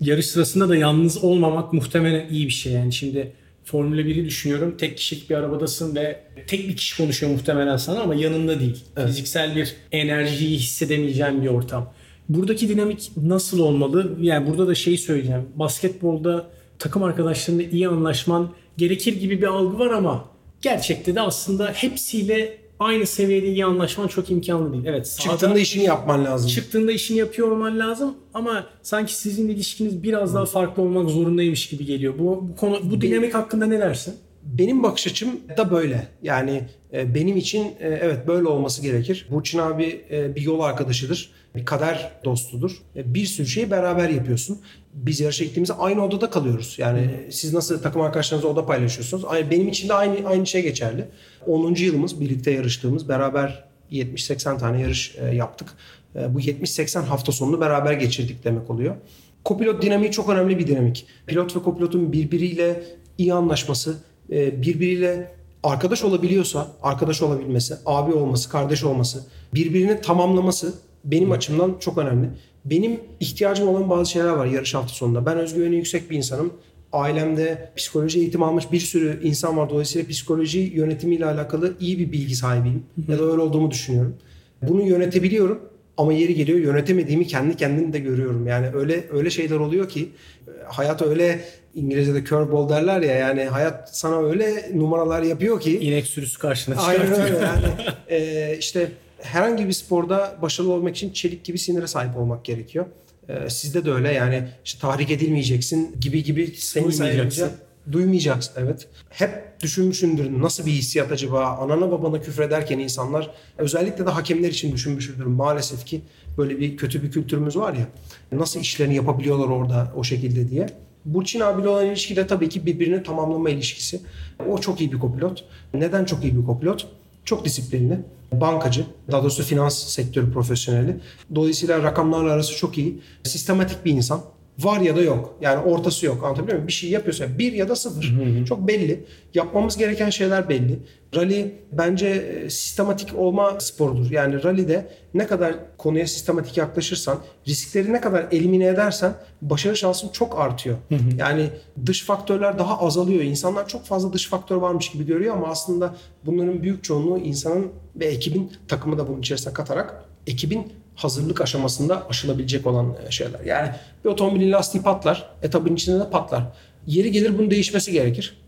Yarış sırasında da yalnız olmamak muhtemelen iyi bir şey. Yani şimdi Formula 1'i düşünüyorum. Tek kişilik bir arabadasın ve tek bir kişi konuşuyor muhtemelen sana ama yanında değil. Fiziksel bir enerjiyi hissedemeyeceğin bir ortam. Buradaki dinamik nasıl olmalı? Yani burada da şeyi söyleyeceğim. Basketbolda takım arkadaşlarınla iyi anlaşman gerekir gibi bir algı var ama gerçekte de aslında hepsiyle aynı seviyede iyi anlaşman çok imkanlı değil. Evet sahada Çıktığında işini yapman lazım. çıktığında işini yapıyor olman lazım ama sanki sizin ilişkiniz biraz daha farklı olmak zorundaymış gibi geliyor. Bu, bu konu bu dinamik hakkında ne dersin? Benim bakış açım da böyle. Yani e, benim için e, evet böyle olması gerekir. Burçin abi e, bir yol arkadaşıdır. Bir kader dostudur. E, bir sürü şeyi beraber yapıyorsun. Biz yarışa gittiğimizde aynı odada kalıyoruz. Yani siz nasıl takım arkadaşlarınızla oda paylaşıyorsunuz? Benim için de aynı aynı şey geçerli. 10. yılımız birlikte yarıştığımız beraber 70-80 tane yarış e, yaptık. E, bu 70-80 hafta sonunu beraber geçirdik demek oluyor. Kopilot dinamiği çok önemli bir dinamik. Pilot ve kopilotun birbiriyle iyi anlaşması, birbiriyle arkadaş olabiliyorsa, arkadaş olabilmesi, abi olması, kardeş olması, birbirini tamamlaması benim açımdan çok önemli. Benim ihtiyacım olan bazı şeyler var yarış hafta sonunda. Ben özgüveni yüksek bir insanım. Ailemde psikoloji eğitimi almış bir sürü insan var. Dolayısıyla psikoloji yönetimiyle alakalı iyi bir bilgi sahibiyim. Ya da öyle olduğumu düşünüyorum. Bunu yönetebiliyorum. Ama yeri geliyor yönetemediğimi kendi kendimi de görüyorum. Yani öyle öyle şeyler oluyor ki e, hayat öyle İngilizce'de curveball derler ya yani hayat sana öyle numaralar yapıyor ki İnek sürüsü karşına Aynen çıkartıyor. öyle yani. Ee, işte herhangi bir sporda başarılı olmak için çelik gibi sinire sahip olmak gerekiyor. Ee, sizde de öyle yani işte tahrik edilmeyeceksin gibi gibi seni sayınca duymayacaksın evet. Hep düşünmüşsündür nasıl bir hissiyat acaba anana babana küfrederken insanlar özellikle de hakemler için düşünmüşündür maalesef ki böyle bir kötü bir kültürümüz var ya nasıl işlerini yapabiliyorlar orada o şekilde diye. Burçin abiyle olan ilişki de tabii ki birbirini tamamlama ilişkisi. O çok iyi bir kopilot. Neden çok iyi bir kopilot? Çok disiplinli, bankacı, daha doğrusu finans sektörü profesyoneli. Dolayısıyla rakamlarla arası çok iyi. Sistematik bir insan. Var ya da yok. Yani ortası yok. Anlatabiliyor muyum? Bir şey yapıyorsa bir ya da sıfır. Çok belli. Yapmamız gereken şeyler belli. Rally bence e, sistematik olma sporudur. Yani rally'de ne kadar konuya sistematik yaklaşırsan, riskleri ne kadar elimine edersen başarı şansın çok artıyor. Yani dış faktörler daha azalıyor. İnsanlar çok fazla dış faktör varmış gibi görüyor ama aslında bunların büyük çoğunluğu insanın ve ekibin takımı da bunun içerisine katarak ekibin hazırlık aşamasında aşılabilecek olan e, şeyler. Yani bir otomobilin lastiği patlar, etabın içinde de patlar. Yeri gelir bunun değişmesi gerekir.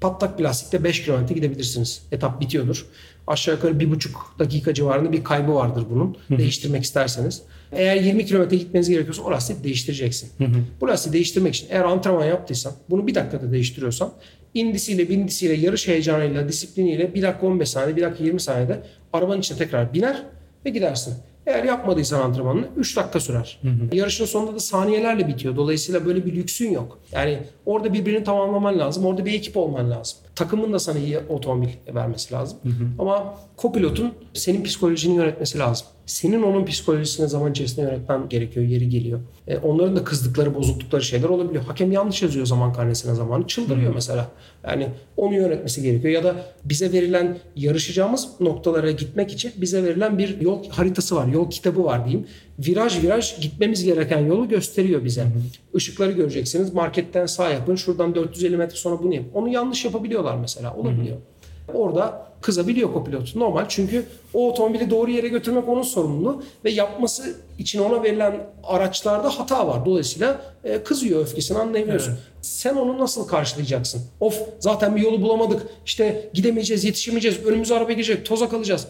Patlak bir lastikte 5 kilometre gidebilirsiniz. Etap bitiyordur. Aşağı yukarı 1,5 dakika civarında bir kaybı vardır bunun. Değiştirmek isterseniz. Eğer 20 kilometre gitmeniz gerekiyorsa o lastiği değiştireceksin. Bu lastiği değiştirmek için eğer antrenman yaptıysan bunu bir dakikada değiştiriyorsan indisiyle bindisiyle yarış heyecanıyla disipliniyle 1 dakika 15 saniye 1 dakika 20 saniyede arabanın içine tekrar biner ve gidersin. Eğer yapmadıysan antrenmanını 3 dakika sürer. Yarışın sonunda da saniyelerle bitiyor. Dolayısıyla böyle bir lüksün yok. Yani orada birbirini tamamlaman lazım. Orada bir ekip olman lazım. Takımın da sana iyi otomobil vermesi lazım. Ama kopilotun senin psikolojini yönetmesi lazım. Senin onun psikolojisine zaman içerisinde yönetmen gerekiyor, yeri geliyor. E, onların da kızdıkları, bozuldukları şeyler olabiliyor. Hakem yanlış yazıyor zaman karnesine zamanı. Çıldırıyor mesela. Yani onu yönetmesi gerekiyor. Ya da bize verilen yarışacağımız noktalara gitmek için bize verilen bir yol haritası var. Yol kitabı var diyeyim. Viraj viraj gitmemiz gereken yolu gösteriyor bize. Işıkları göreceksiniz. Marketten sağ yapın. Şuradan 450 metre sonra bunu yapın. Onu yanlış yapabiliyorlar mesela. Olabiliyor. Orada kızabiliyor kopilot. Normal çünkü o otomobili doğru yere götürmek onun sorumluluğu ve yapması için ona verilen araçlarda hata var. Dolayısıyla e, kızıyor öfkesini anlayabiliyorsun. Sen onu nasıl karşılayacaksın? Of zaten bir yolu bulamadık. İşte gidemeyeceğiz, yetişemeyeceğiz. Önümüze araba girecek, toza kalacağız.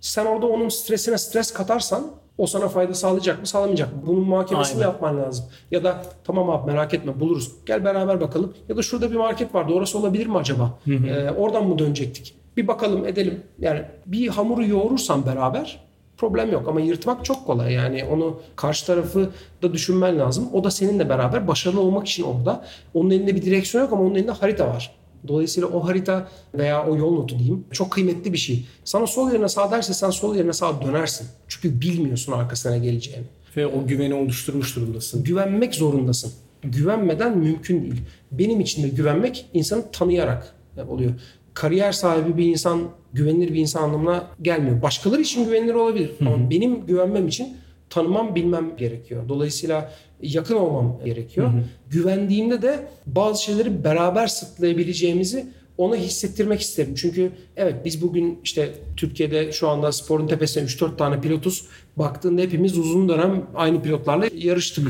Sen orada onun stresine stres katarsan o sana fayda sağlayacak mı sağlamayacak mı? Bunun muhakemesini Aynen. yapman lazım. Ya da tamam abi merak etme buluruz. Gel beraber bakalım. Ya da şurada bir market vardı orası olabilir mi acaba? Ee, oradan mı dönecektik? Bir bakalım edelim. Yani bir hamuru yoğurursan beraber problem yok ama yırtmak çok kolay. Yani onu karşı tarafı da düşünmen lazım. O da seninle beraber başarılı olmak için orada. Onun elinde bir direksiyon yok ama onun elinde harita var. Dolayısıyla o harita veya o yol notu diyeyim çok kıymetli bir şey. Sana sol yerine sağ derse sen sol yerine sağ dönersin. Çünkü bilmiyorsun arkasına geleceğini. Ve o güveni oluşturmuş durumdasın. Güvenmek zorundasın. Güvenmeden mümkün değil. Benim için de güvenmek insanı tanıyarak oluyor. Kariyer sahibi bir insan güvenilir bir insan anlamına gelmiyor. Başkaları için güvenilir olabilir ama benim güvenmem için tanımam bilmem gerekiyor. Dolayısıyla yakın olmam gerekiyor. Güvendiğimde de bazı şeyleri beraber sırtlayabileceğimizi ona hissettirmek isterim. Çünkü evet biz bugün işte Türkiye'de şu anda sporun tepesine 3-4 tane pilotuz. Baktığında hepimiz uzun dönem aynı pilotlarla yarıştık.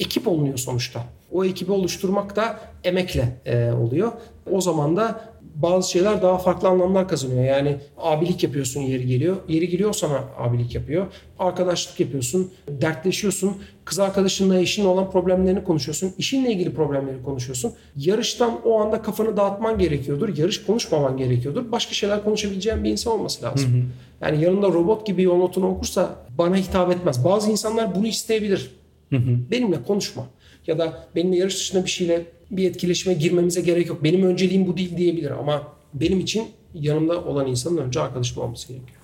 Ekip olunuyor sonuçta. O ekibi oluşturmak da emekle e, oluyor. O zaman da bazı şeyler daha farklı anlamlar kazanıyor. Yani abilik yapıyorsun yeri geliyor. Yeri geliyor sana abilik yapıyor. Arkadaşlık yapıyorsun. Dertleşiyorsun. Kız arkadaşınla eşinle olan problemlerini konuşuyorsun. İşinle ilgili problemleri konuşuyorsun. Yarıştan o anda kafanı dağıtman gerekiyordur. Yarış konuşmaman gerekiyordur. Başka şeyler konuşabileceğin bir insan olması lazım. Yani yanında robot gibi yol notunu okursa bana hitap etmez. Bazı insanlar bunu isteyebilir. Benimle konuşma. Ya da benimle yarış dışında bir şeyle bir etkileşime girmemize gerek yok. Benim önceliğim bu değil diyebilir ama benim için yanımda olan insanın önce arkadaşım olması gerekiyor.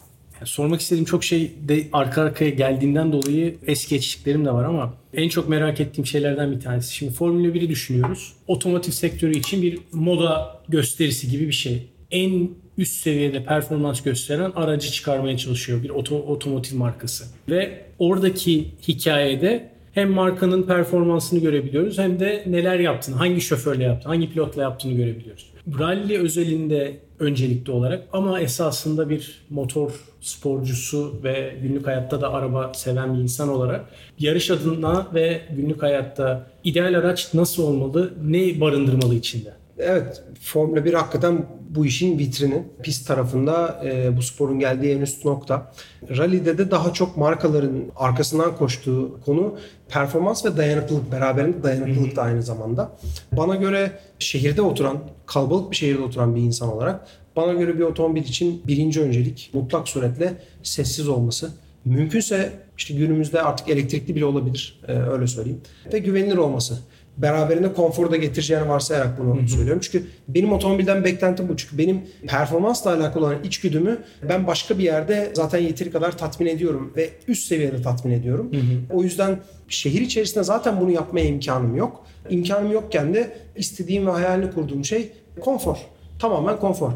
Sormak istediğim çok şey de arka arkaya geldiğinden dolayı es geçtiklerim de var ama en çok merak ettiğim şeylerden bir tanesi. Şimdi Formula 1'i düşünüyoruz. Otomotiv sektörü için bir moda gösterisi gibi bir şey. En üst seviyede performans gösteren aracı çıkarmaya çalışıyor bir oto, otomotiv markası. Ve oradaki hikayede hem markanın performansını görebiliyoruz hem de neler yaptığını, hangi şoförle yaptığını, hangi pilotla yaptığını görebiliyoruz. Rally özelinde öncelikli olarak ama esasında bir motor sporcusu ve günlük hayatta da araba seven bir insan olarak yarış adına ve günlük hayatta ideal araç nasıl olmalı, ne barındırmalı içinde? Evet, Formula 1 hakikaten bu işin vitrini. Pist tarafında e, bu sporun geldiği en üst nokta. Rally'de de daha çok markaların arkasından koştuğu konu performans ve dayanıklılık. Beraberinde dayanıklılık da aynı zamanda. Bana göre şehirde oturan, kalabalık bir şehirde oturan bir insan olarak bana göre bir otomobil için birinci öncelik mutlak suretle sessiz olması. Mümkünse işte günümüzde artık elektrikli bile olabilir e, öyle söyleyeyim. Ve güvenilir olması beraberinde konforu da getireceğini varsayarak bunu hı hı. söylüyorum. Çünkü benim otomobilden beklentim bu. Çünkü benim performansla alakalı olan içgüdümü ben başka bir yerde zaten yeteri kadar tatmin ediyorum ve üst seviyede tatmin ediyorum. Hı hı. O yüzden şehir içerisinde zaten bunu yapmaya imkanım yok. İmkanım yokken de istediğim ve hayalini kurduğum şey konfor. Tamamen konfor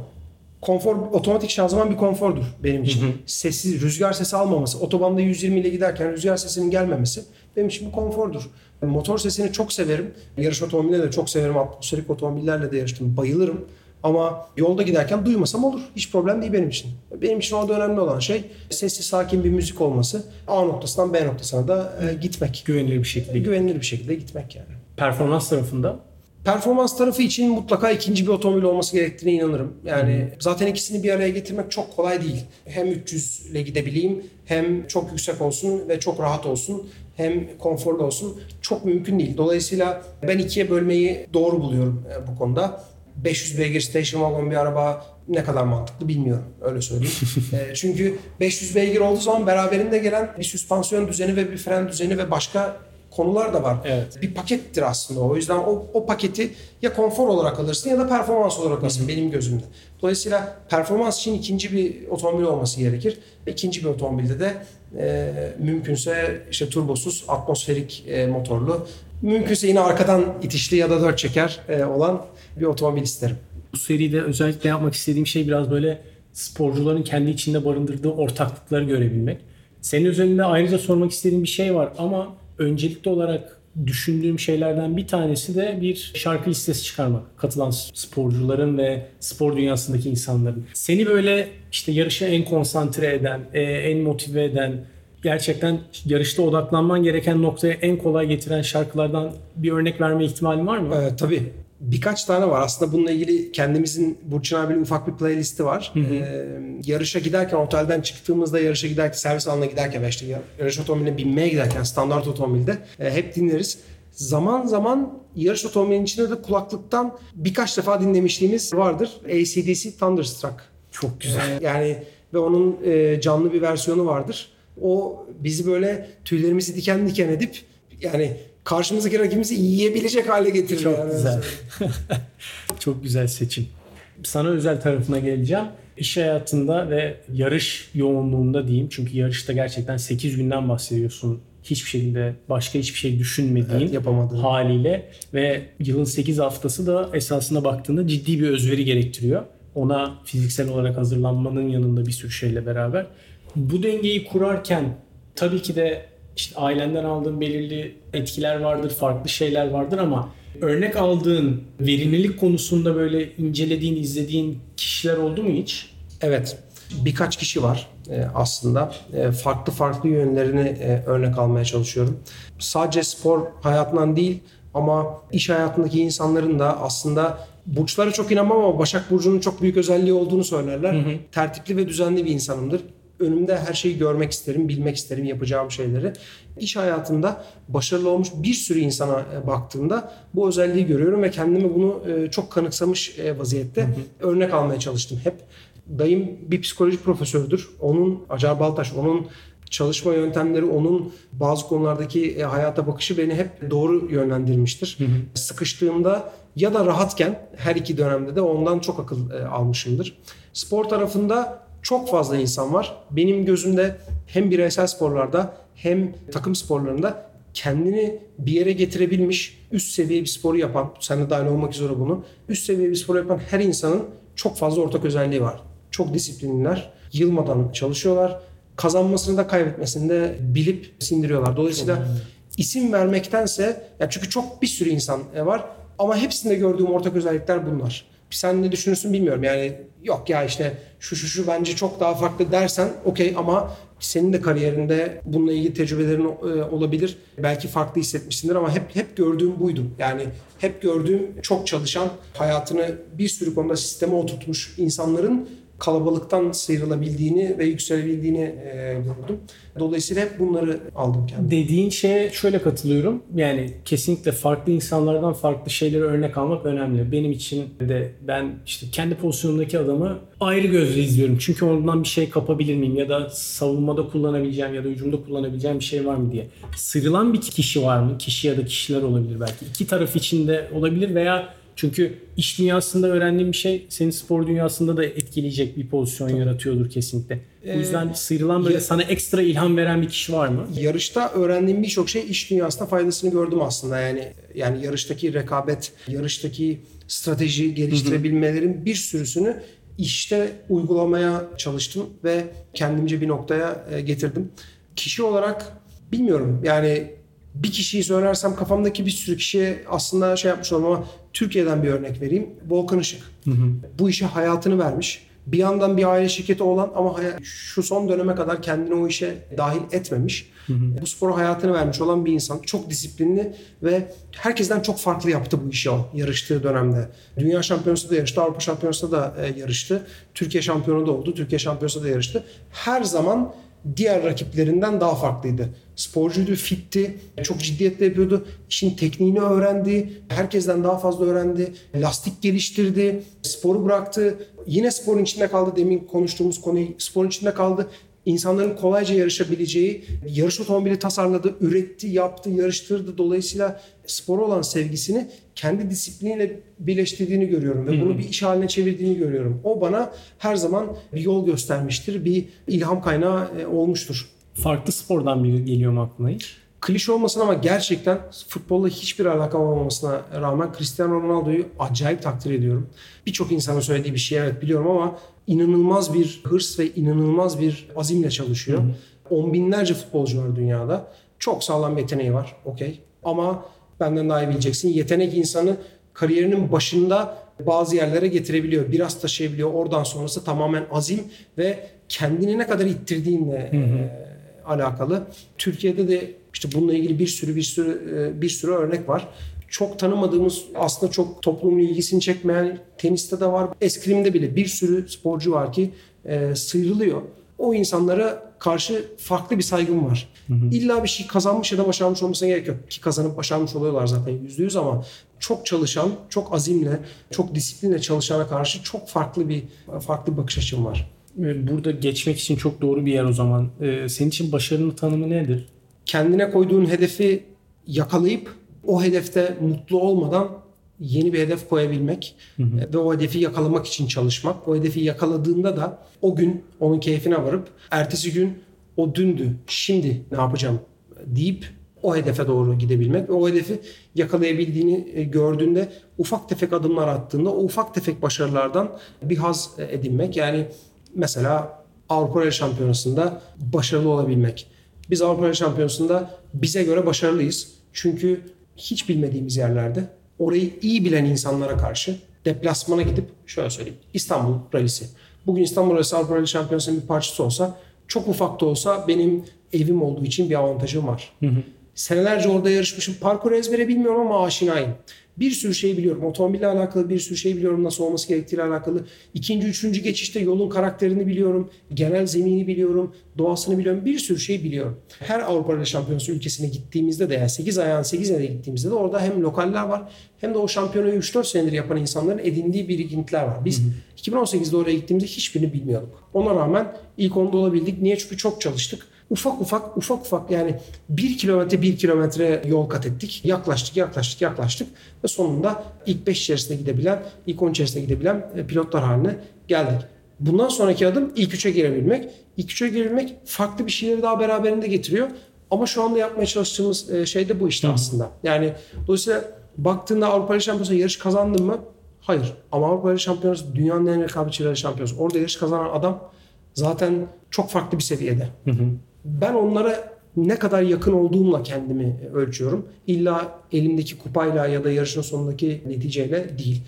konfor otomatik şanzıman bir konfordur benim için. Hı hı. Sessiz rüzgar sesi almaması, otobanda 120 ile giderken rüzgar sesinin gelmemesi benim için bir konfordur. Motor sesini çok severim. Yarış otomobilleri de çok severim. Atmosferik otomobillerle de yarıştım. Bayılırım. Ama yolda giderken duymasam olur. Hiç problem değil benim için. Benim için orada önemli olan şey sessiz sakin bir müzik olması. A noktasından B noktasına da e, gitmek. Güvenilir bir şekilde. Güvenilir bir şekilde gitmek yani. Performans tarafında Performans tarafı için mutlaka ikinci bir otomobil olması gerektiğine inanırım. Yani hmm. zaten ikisini bir araya getirmek çok kolay değil. Hem 300 ile gidebileyim hem çok yüksek olsun ve çok rahat olsun hem konforlu olsun çok mümkün değil. Dolayısıyla ben ikiye bölmeyi doğru buluyorum e, bu konuda. 500 beygir station wagon bir araba ne kadar mantıklı bilmiyorum öyle söyleyeyim. e, çünkü 500 beygir olduğu zaman beraberinde gelen bir süspansiyon düzeni ve bir fren düzeni ve başka konular da var. Evet. Bir pakettir aslında o. yüzden o, o paketi ya konfor olarak alırsın ya da performans olarak alırsın benim gözümde. Dolayısıyla performans için ikinci bir otomobil olması gerekir. İkinci bir otomobilde de e, mümkünse işte turbosuz, atmosferik e, motorlu, mümkünse yine arkadan itişli ya da dört çeker e, olan bir otomobil isterim. Bu seride özellikle yapmak istediğim şey biraz böyle sporcuların kendi içinde barındırdığı ortaklıkları görebilmek. Senin üzerinde ayrıca sormak istediğim bir şey var ama öncelikli olarak düşündüğüm şeylerden bir tanesi de bir şarkı listesi çıkarmak. Katılan sporcuların ve spor dünyasındaki insanların. Seni böyle işte yarışa en konsantre eden, e, en motive eden, gerçekten yarışta odaklanman gereken noktaya en kolay getiren şarkılardan bir örnek verme ihtimalin var mı? Ee, tabii birkaç tane var. Aslında bununla ilgili kendimizin Burçin abiyle ufak bir playlisti var. Hı hı. Ee, yarışa giderken otelden çıktığımızda yarışa giderken servis alanına giderken ve işte yarış otomobiline binmeye giderken standart otomobilde e, hep dinleriz. Zaman zaman yarış otomobilinin içinde de kulaklıktan birkaç defa dinlemişliğimiz vardır. ACDC Thunderstruck. Çok güzel. Ee, yani ve onun e, canlı bir versiyonu vardır. O bizi böyle tüylerimizi diken diken edip yani karşımızdaki rakibimizi yiyebilecek hale getiriyor. Çok yani. güzel. Çok güzel seçim. Sana özel tarafına geleceğim. İş hayatında ve yarış yoğunluğunda diyeyim. Çünkü yarışta gerçekten 8 günden bahsediyorsun. Hiçbir şekilde başka hiçbir şey düşünmediğin evet, haliyle ve yılın 8 haftası da esasına baktığında ciddi bir özveri gerektiriyor. Ona fiziksel olarak hazırlanmanın yanında bir sürü şeyle beraber. Bu dengeyi kurarken tabii ki de işte ailenden aldığın belirli etkiler vardır, farklı şeyler vardır ama örnek aldığın verimlilik konusunda böyle incelediğin, izlediğin kişiler oldu mu hiç? Evet. Birkaç kişi var e, aslında. E, farklı farklı yönlerini e, örnek almaya çalışıyorum. Sadece spor hayatından değil ama iş hayatındaki insanların da aslında burçlara çok inanmam ama Başak Burcu'nun çok büyük özelliği olduğunu söylerler. Hı hı. Tertipli ve düzenli bir insanımdır önümde her şeyi görmek isterim, bilmek isterim yapacağım şeyleri. İş hayatında başarılı olmuş bir sürü insana e, baktığımda bu özelliği görüyorum ve kendimi bunu e, çok kanıksamış e, vaziyette hı hı. örnek almaya çalıştım hep. Dayım bir psikoloji profesördür. Onun Acar Baltaş, onun çalışma yöntemleri, onun bazı konulardaki hayata bakışı beni hep doğru yönlendirmiştir. Hı hı. Sıkıştığımda ya da rahatken her iki dönemde de ondan çok akıl almışımdır. Spor tarafında çok fazla insan var. Benim gözümde hem bireysel sporlarda hem takım sporlarında kendini bir yere getirebilmiş, üst seviye bir sporu yapan, sen de dahil olmak üzere bunu, üst seviye bir spor yapan her insanın çok fazla ortak özelliği var. Çok disiplinliler, yılmadan çalışıyorlar, kazanmasını da kaybetmesini de bilip sindiriyorlar. Dolayısıyla isim vermektense, ya çünkü çok bir sürü insan var ama hepsinde gördüğüm ortak özellikler bunlar sen ne düşünürsün bilmiyorum. Yani yok ya işte şu şu şu bence çok daha farklı dersen okey ama senin de kariyerinde bununla ilgili tecrübelerin e, olabilir. Belki farklı hissetmişsindir ama hep hep gördüğüm buydu. Yani hep gördüğüm çok çalışan, hayatını bir sürü konuda sisteme oturtmuş insanların kalabalıktan sıyrılabildiğini ve yükselebildiğini e, gördüm. Dolayısıyla hep bunları aldım kendime. Dediğin şeye şöyle katılıyorum. Yani kesinlikle farklı insanlardan farklı şeyleri örnek almak önemli. Benim için de ben işte kendi pozisyonumdaki adamı ayrı gözle izliyorum. Çünkü ondan bir şey kapabilir miyim ya da savunmada kullanabileceğim ya da hücumda kullanabileceğim bir şey var mı diye. Sıyrılan bir kişi var mı? Kişi ya da kişiler olabilir belki. İki taraf içinde olabilir veya çünkü iş dünyasında öğrendiğim bir şey senin spor dünyasında da etkileyecek bir pozisyon Tabii. yaratıyordur kesinlikle. O yüzden ee, sıyrılan böyle ya, sana ekstra ilham veren bir kişi var mı? Yarışta öğrendiğim birçok şey iş dünyasında faydasını gördüm aslında. Yani yani yarıştaki rekabet, yarıştaki strateji geliştirebilmelerin bir sürüsünü işte uygulamaya çalıştım ve kendimce bir noktaya e, getirdim. Kişi olarak bilmiyorum yani bir kişiyi söylersem kafamdaki bir sürü kişiye aslında şey yapmış olmam ama Türkiye'den bir örnek vereyim. Volkan Işık. Hı hı. Bu işe hayatını vermiş. Bir yandan bir aile şirketi olan ama şu son döneme kadar kendini o işe dahil etmemiş. Hı hı. Bu spora hayatını vermiş olan bir insan. Çok disiplinli ve herkesten çok farklı yaptı bu işi o yarıştığı dönemde. Dünya şampiyonası da yarıştı, Avrupa şampiyonası da e, yarıştı. Türkiye şampiyonu da oldu, Türkiye şampiyonası da yarıştı. Her zaman diğer rakiplerinden daha farklıydı. Sporcuydu, fitti, çok ciddiyetle yapıyordu. İşin tekniğini öğrendi, herkesten daha fazla öğrendi. Lastik geliştirdi, sporu bıraktı. Yine sporun içinde kaldı demin konuştuğumuz konuyu sporun içinde kaldı insanların kolayca yarışabileceği yarış otomobili tasarladı, üretti, yaptı, yarıştırdı. Dolayısıyla spor olan sevgisini kendi disipliniyle birleştirdiğini görüyorum ve bunu bir iş haline çevirdiğini görüyorum. O bana her zaman bir yol göstermiştir, bir ilham kaynağı e, olmuştur. Farklı spordan biri geliyor mu aklına hiç? Klişe olmasın ama gerçekten futbolla hiçbir alakam olmamasına rağmen Cristiano Ronaldo'yu acayip takdir ediyorum. Birçok insanın söylediği bir şey evet biliyorum ama inanılmaz bir hırs ve inanılmaz bir azimle çalışıyor. Hı hı. On binlerce futbolcu var dünyada. Çok sağlam yeteneği var. Okey. Ama benden daha iyi bileceksin. Yetenek insanı kariyerinin başında bazı yerlere getirebiliyor. Biraz taşıyabiliyor. Oradan sonrası tamamen azim ve kendini ne kadar ittirdiğinle hı hı. E, alakalı. Türkiye'de de işte bununla ilgili bir sürü bir sürü bir sürü örnek var çok tanımadığımız aslında çok toplumun ilgisini çekmeyen teniste de var. Eskrimde bile bir sürü sporcu var ki e, sıyrılıyor. O insanlara karşı farklı bir saygım var. Hı hı. İlla bir şey kazanmış ya da başarmış olmasına gerek yok. Ki kazanıp başarmış oluyorlar zaten yüzde yüz ama çok çalışan, çok azimle, çok disiplinle çalışana karşı çok farklı bir farklı bir bakış açım var. Burada geçmek için çok doğru bir yer o zaman. Ee, senin için başarının tanımı nedir? Kendine koyduğun hedefi yakalayıp o hedefte mutlu olmadan yeni bir hedef koyabilmek hı hı. ve o hedefi yakalamak için çalışmak. O hedefi yakaladığında da o gün onun keyfine varıp ertesi gün o dündü, şimdi ne yapacağım deyip o hedefe doğru gidebilmek ve o hedefi yakalayabildiğini e, gördüğünde ufak tefek adımlar attığında o ufak tefek başarılardan bir haz e, edinmek. Yani mesela Avrupa Rally Şampiyonası'nda başarılı olabilmek. Biz Avrupa Rally Şampiyonası'nda bize göre başarılıyız. Çünkü hiç bilmediğimiz yerlerde orayı iyi bilen insanlara karşı deplasmana gidip şöyle söyleyeyim İstanbul Rallisi. Bugün İstanbul Rallisi Avrupa Rally Şampiyonası'nın bir parçası olsa çok ufak da olsa benim evim olduğu için bir avantajım var. Hı hı. Senelerce orada yarışmışım. Parkur ezbere bilmiyorum ama aşinayım. Bir sürü şey biliyorum. Otomobille alakalı bir sürü şey biliyorum. Nasıl olması gerektiğiyle alakalı. İkinci, üçüncü geçişte yolun karakterini biliyorum. Genel zemini biliyorum. Doğasını biliyorum. Bir sürü şey biliyorum. Her Avrupa Şampiyonası ülkesine gittiğimizde de yani 8 ayağın 8 ayağına gittiğimizde de orada hem lokaller var hem de o şampiyonayı 3-4 senedir yapan insanların edindiği birikintiler var. Biz hı hı. 2018'de oraya gittiğimizde hiçbirini bilmiyorduk. Ona rağmen ilk onda olabildik. Niye? Çünkü çok çalıştık ufak ufak ufak ufak yani bir kilometre bir kilometre yol kat ettik. Yaklaştık yaklaştık yaklaştık ve sonunda ilk 5 içerisinde gidebilen ilk 10 içerisinde gidebilen e, pilotlar haline geldik. Bundan sonraki adım ilk 3'e girebilmek. İlk 3'e girebilmek farklı bir şeyleri daha beraberinde getiriyor. Ama şu anda yapmaya çalıştığımız e, şey de bu işte aslında. Yani dolayısıyla baktığında Avrupa Şampiyonası yarış kazandın mı? Hayır. Ama Avrupa Şampiyonası dünyanın en rekabetçi şampiyonası. Orada yarış kazanan adam zaten çok farklı bir seviyede. Hı hı ben onlara ne kadar yakın olduğumla kendimi ölçüyorum. İlla elimdeki kupayla ya da yarışın sonundaki neticeyle değil.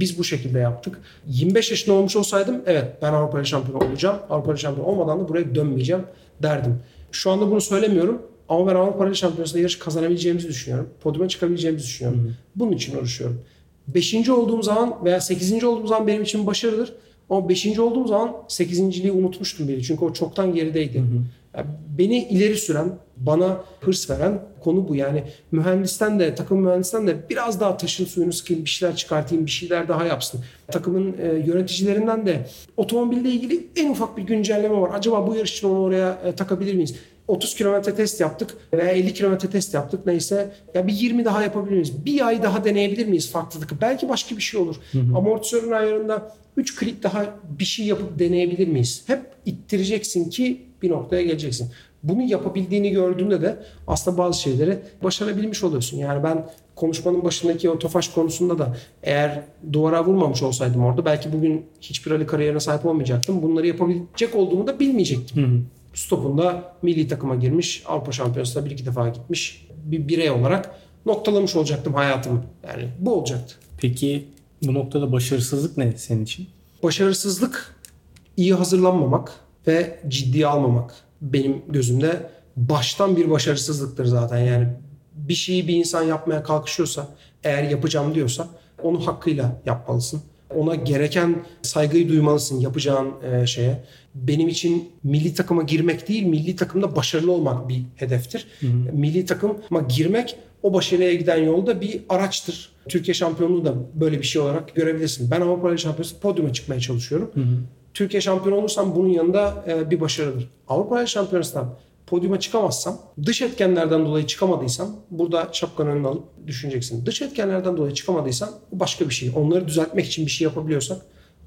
Biz bu şekilde yaptık. 25 yaşında olmuş olsaydım evet ben Avrupa şampiyonu olacağım. Avrupa şampiyonu olmadan da buraya dönmeyeceğim derdim. Şu anda bunu söylemiyorum. Ama ben Avrupa Şampiyonası'nda yarış kazanabileceğimizi düşünüyorum. Podyuma çıkabileceğimizi düşünüyorum. Hı-hı. Bunun için uğraşıyorum. Beşinci olduğum zaman veya sekizinci olduğum zaman benim için başarıdır. Ama beşinci olduğum zaman sekizinciliği unutmuştum bile. Çünkü o çoktan gerideydi. Hı hı. Yani beni ileri süren, bana hırs veren konu bu. Yani mühendisten de, takım mühendisten de biraz daha taşın suyunu sıkayım, bir şeyler çıkartayım, bir şeyler daha yapsın. Takımın e, yöneticilerinden de otomobilde ilgili en ufak bir güncelleme var. Acaba bu yarış için onu oraya e, takabilir miyiz? 30 kilometre test yaptık veya 50 kilometre test yaptık neyse. Ya bir 20 daha yapabilir miyiz? Bir ay daha deneyebilir miyiz farklılık? Belki başka bir şey olur. Hı hı. Amortisörün ayarında 3 klik daha bir şey yapıp deneyebilir miyiz? Hep ittireceksin ki bir noktaya geleceksin. Bunu yapabildiğini gördüğünde de aslında bazı şeyleri başarabilmiş oluyorsun. Yani ben konuşmanın başındaki o Tofaş konusunda da eğer duvara vurmamış olsaydım orada belki bugün hiçbir Ali kariyerine sahip olmayacaktım. Bunları yapabilecek olduğumu da bilmeyecektim. Hı hı. Stopunda milli takıma girmiş, Avrupa Şampiyonası'na bir iki defa gitmiş bir birey olarak noktalamış olacaktım hayatımı. Yani bu olacaktı. Peki bu noktada başarısızlık ne senin için? Başarısızlık iyi hazırlanmamak ve ciddiye almamak benim gözümde baştan bir başarısızlıktır zaten. Yani bir şeyi bir insan yapmaya kalkışıyorsa, eğer yapacağım diyorsa onu hakkıyla yapmalısın. Ona gereken saygıyı duymalısın yapacağın e, şeye. Benim için milli takıma girmek değil, milli takımda başarılı olmak bir hedeftir. Hı hı. Milli takıma girmek o başarıya giden yolda bir araçtır. Türkiye şampiyonluğu da böyle bir şey olarak görebilirsin. Ben Avrupa Şampiyonası podyuma çıkmaya çalışıyorum. Hı hı. Türkiye şampiyonu olursam bunun yanında e, bir başarıdır. Avrupa Şampiyonası'ndan podyuma çıkamazsam, dış etkenlerden dolayı çıkamadıysam burada şapkanı önüne alıp düşüneceksin. Dış etkenlerden dolayı çıkamadıysam bu başka bir şey. Onları düzeltmek için bir şey yapabiliyorsak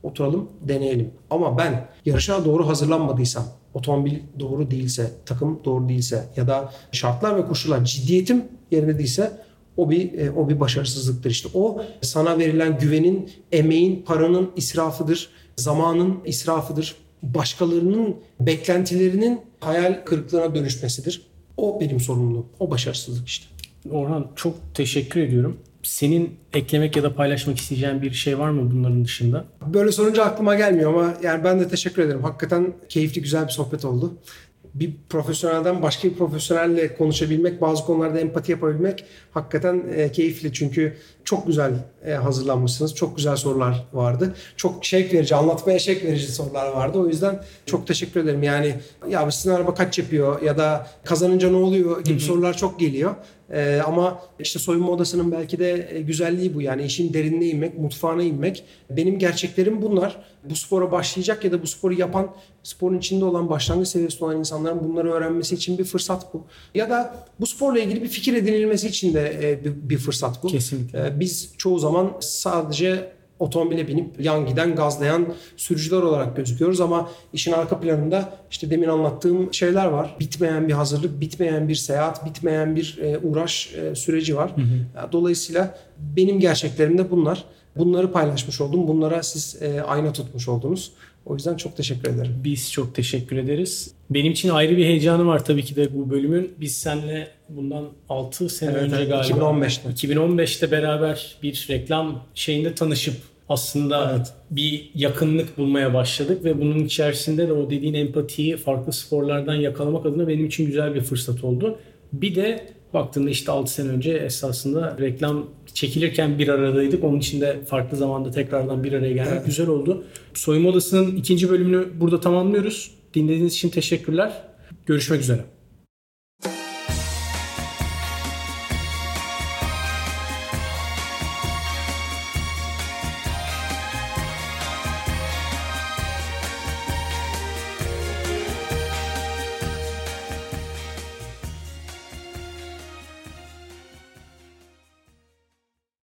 oturalım deneyelim. Ama ben yarışa doğru hazırlanmadıysam, otomobil doğru değilse, takım doğru değilse ya da şartlar ve koşullar ciddiyetim yerinde değilse o bir e, o bir başarısızlıktır işte. O sana verilen güvenin, emeğin, paranın israfıdır, zamanın israfıdır. Başkalarının beklentilerinin hayal kırıklığına dönüşmesidir. O benim sorumluluğum. O başarısızlık işte. Orhan çok teşekkür ediyorum. Senin eklemek ya da paylaşmak isteyeceğin bir şey var mı bunların dışında? Böyle sorunca aklıma gelmiyor ama yani ben de teşekkür ederim. Hakikaten keyifli güzel bir sohbet oldu bir profesyonelden başka bir profesyonelle konuşabilmek, bazı konularda empati yapabilmek hakikaten e, keyifli. Çünkü çok güzel e, hazırlanmışsınız. Çok güzel sorular vardı. Çok şevk verici, anlatmaya şevk verici sorular vardı. O yüzden çok teşekkür ederim. Yani ya sizin araba kaç yapıyor ya da kazanınca ne oluyor gibi sorular çok geliyor. Ee, ama işte soyunma odasının belki de e, güzelliği bu. Yani işin derinine inmek, mutfağına inmek. Benim gerçeklerim bunlar. Bu spora başlayacak ya da bu sporu yapan, sporun içinde olan, başlangıç seviyesinde olan insanların bunları öğrenmesi için bir fırsat bu. Ya da bu sporla ilgili bir fikir edinilmesi için de e, bir fırsat bu. Kesinlikle. Biz çoğu zaman sadece otomobile binip yan giden, gazlayan sürücüler olarak gözüküyoruz ama işin arka planında işte demin anlattığım şeyler var. Bitmeyen bir hazırlık, bitmeyen bir seyahat, bitmeyen bir e, uğraş e, süreci var. Hı hı. Dolayısıyla benim gerçeklerim de bunlar. Bunları paylaşmış oldum. Bunlara siz e, ayna tutmuş oldunuz. O yüzden çok teşekkür ederim. Biz çok teşekkür ederiz. Benim için ayrı bir heyecanı var tabii ki de bu bölümün. Biz seninle bundan 6 sene evet, önce galiba 2015'te. 2015'te beraber bir reklam şeyinde tanışıp aslında evet. bir yakınlık bulmaya başladık ve bunun içerisinde de o dediğin empatiyi farklı sporlardan yakalamak adına benim için güzel bir fırsat oldu. Bir de baktığında işte 6 sene önce esasında reklam çekilirken bir aradaydık. Onun için de farklı zamanda tekrardan bir araya gelmek evet. güzel oldu. Soyunma Odası'nın ikinci bölümünü burada tamamlıyoruz. Dinlediğiniz için teşekkürler. Görüşmek üzere.